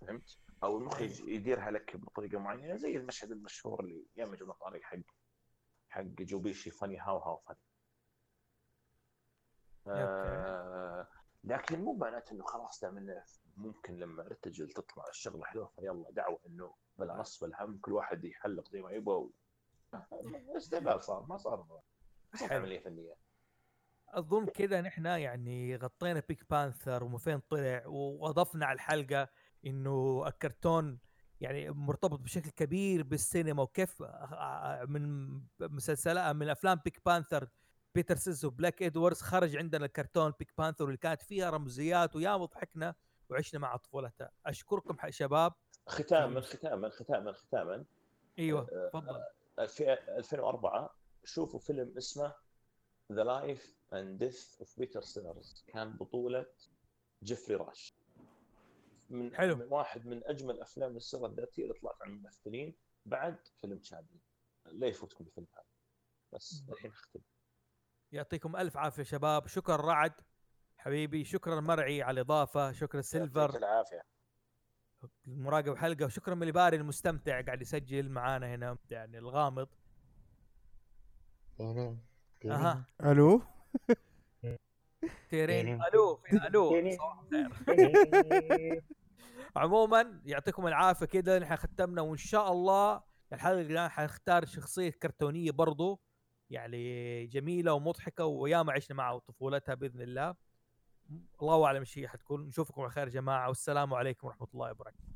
فهمت؟ أو المخرج يديرها لك بطريقة معينة زي المشهد المشهور اللي يا جماعة طارق حق حق جوبيشي فاني هاو هاو فاني آه لكن مو معناته إنه خلاص دام إنه ممكن لما ارتجل تطلع الشغلة حلوة فيلا دعوة إنه بلا نص بلا هم كل واحد يحلق زي ما يبغى. استهبال صار ما صار. عملية فنية أظن كذا نحن يعني غطينا Pink Panther ومن فين طلع وأضفنا على الحلقة إنه الكرتون يعني مرتبط بشكل كبير بالسينما وكيف آه، من مسلسلات من أفلام Pink Panther بيتر سيلرز وبليك ادواردز خرج عندنا الكرتون Pink Panther اللي كانت فيها رمزيات وياما ضحكنا وعشنا مع طفولتها أشكركم شباب. ختاما ختاما ختاما ختاما. أيوه آه، تفضل. في 2004 شوفوا فيلم اسمه The Life and Death of بيتر سيلرز كان بطولة جيفري راش من حلو. من واحد من أجمل أفلام السيره الذاتية اللي طلعت عن الممثلين بعد فيلم تشابلن لا يفوتكم الفيلم هذا. بس الحين أختم. يعطيكم ألف عافية شباب. شكرا رعد حبيبي. شكرا مرعي على الإضافة. شكرا يعطيك سيلفر. العافية. المراقب حلقة. وشكرا مليباري المستمتع قاعد يسجل معانا هنا. يعني الغامض. أها. ألو؟ تيرين. ألو فين ألو صباح الخير. عموما يعطيكم العافية كذا نحن ختمنا وإن شاء الله الحلقة الجاية حنختار شخصية كرتونية برضو يعني جميلة ومضحكة وياما عشنا معها طفولتها بإذن الله. الله أعلم إيش هي حتكون. نشوفكم على خير يا جماعة. والسلام عليكم ورحمة الله وبركاته.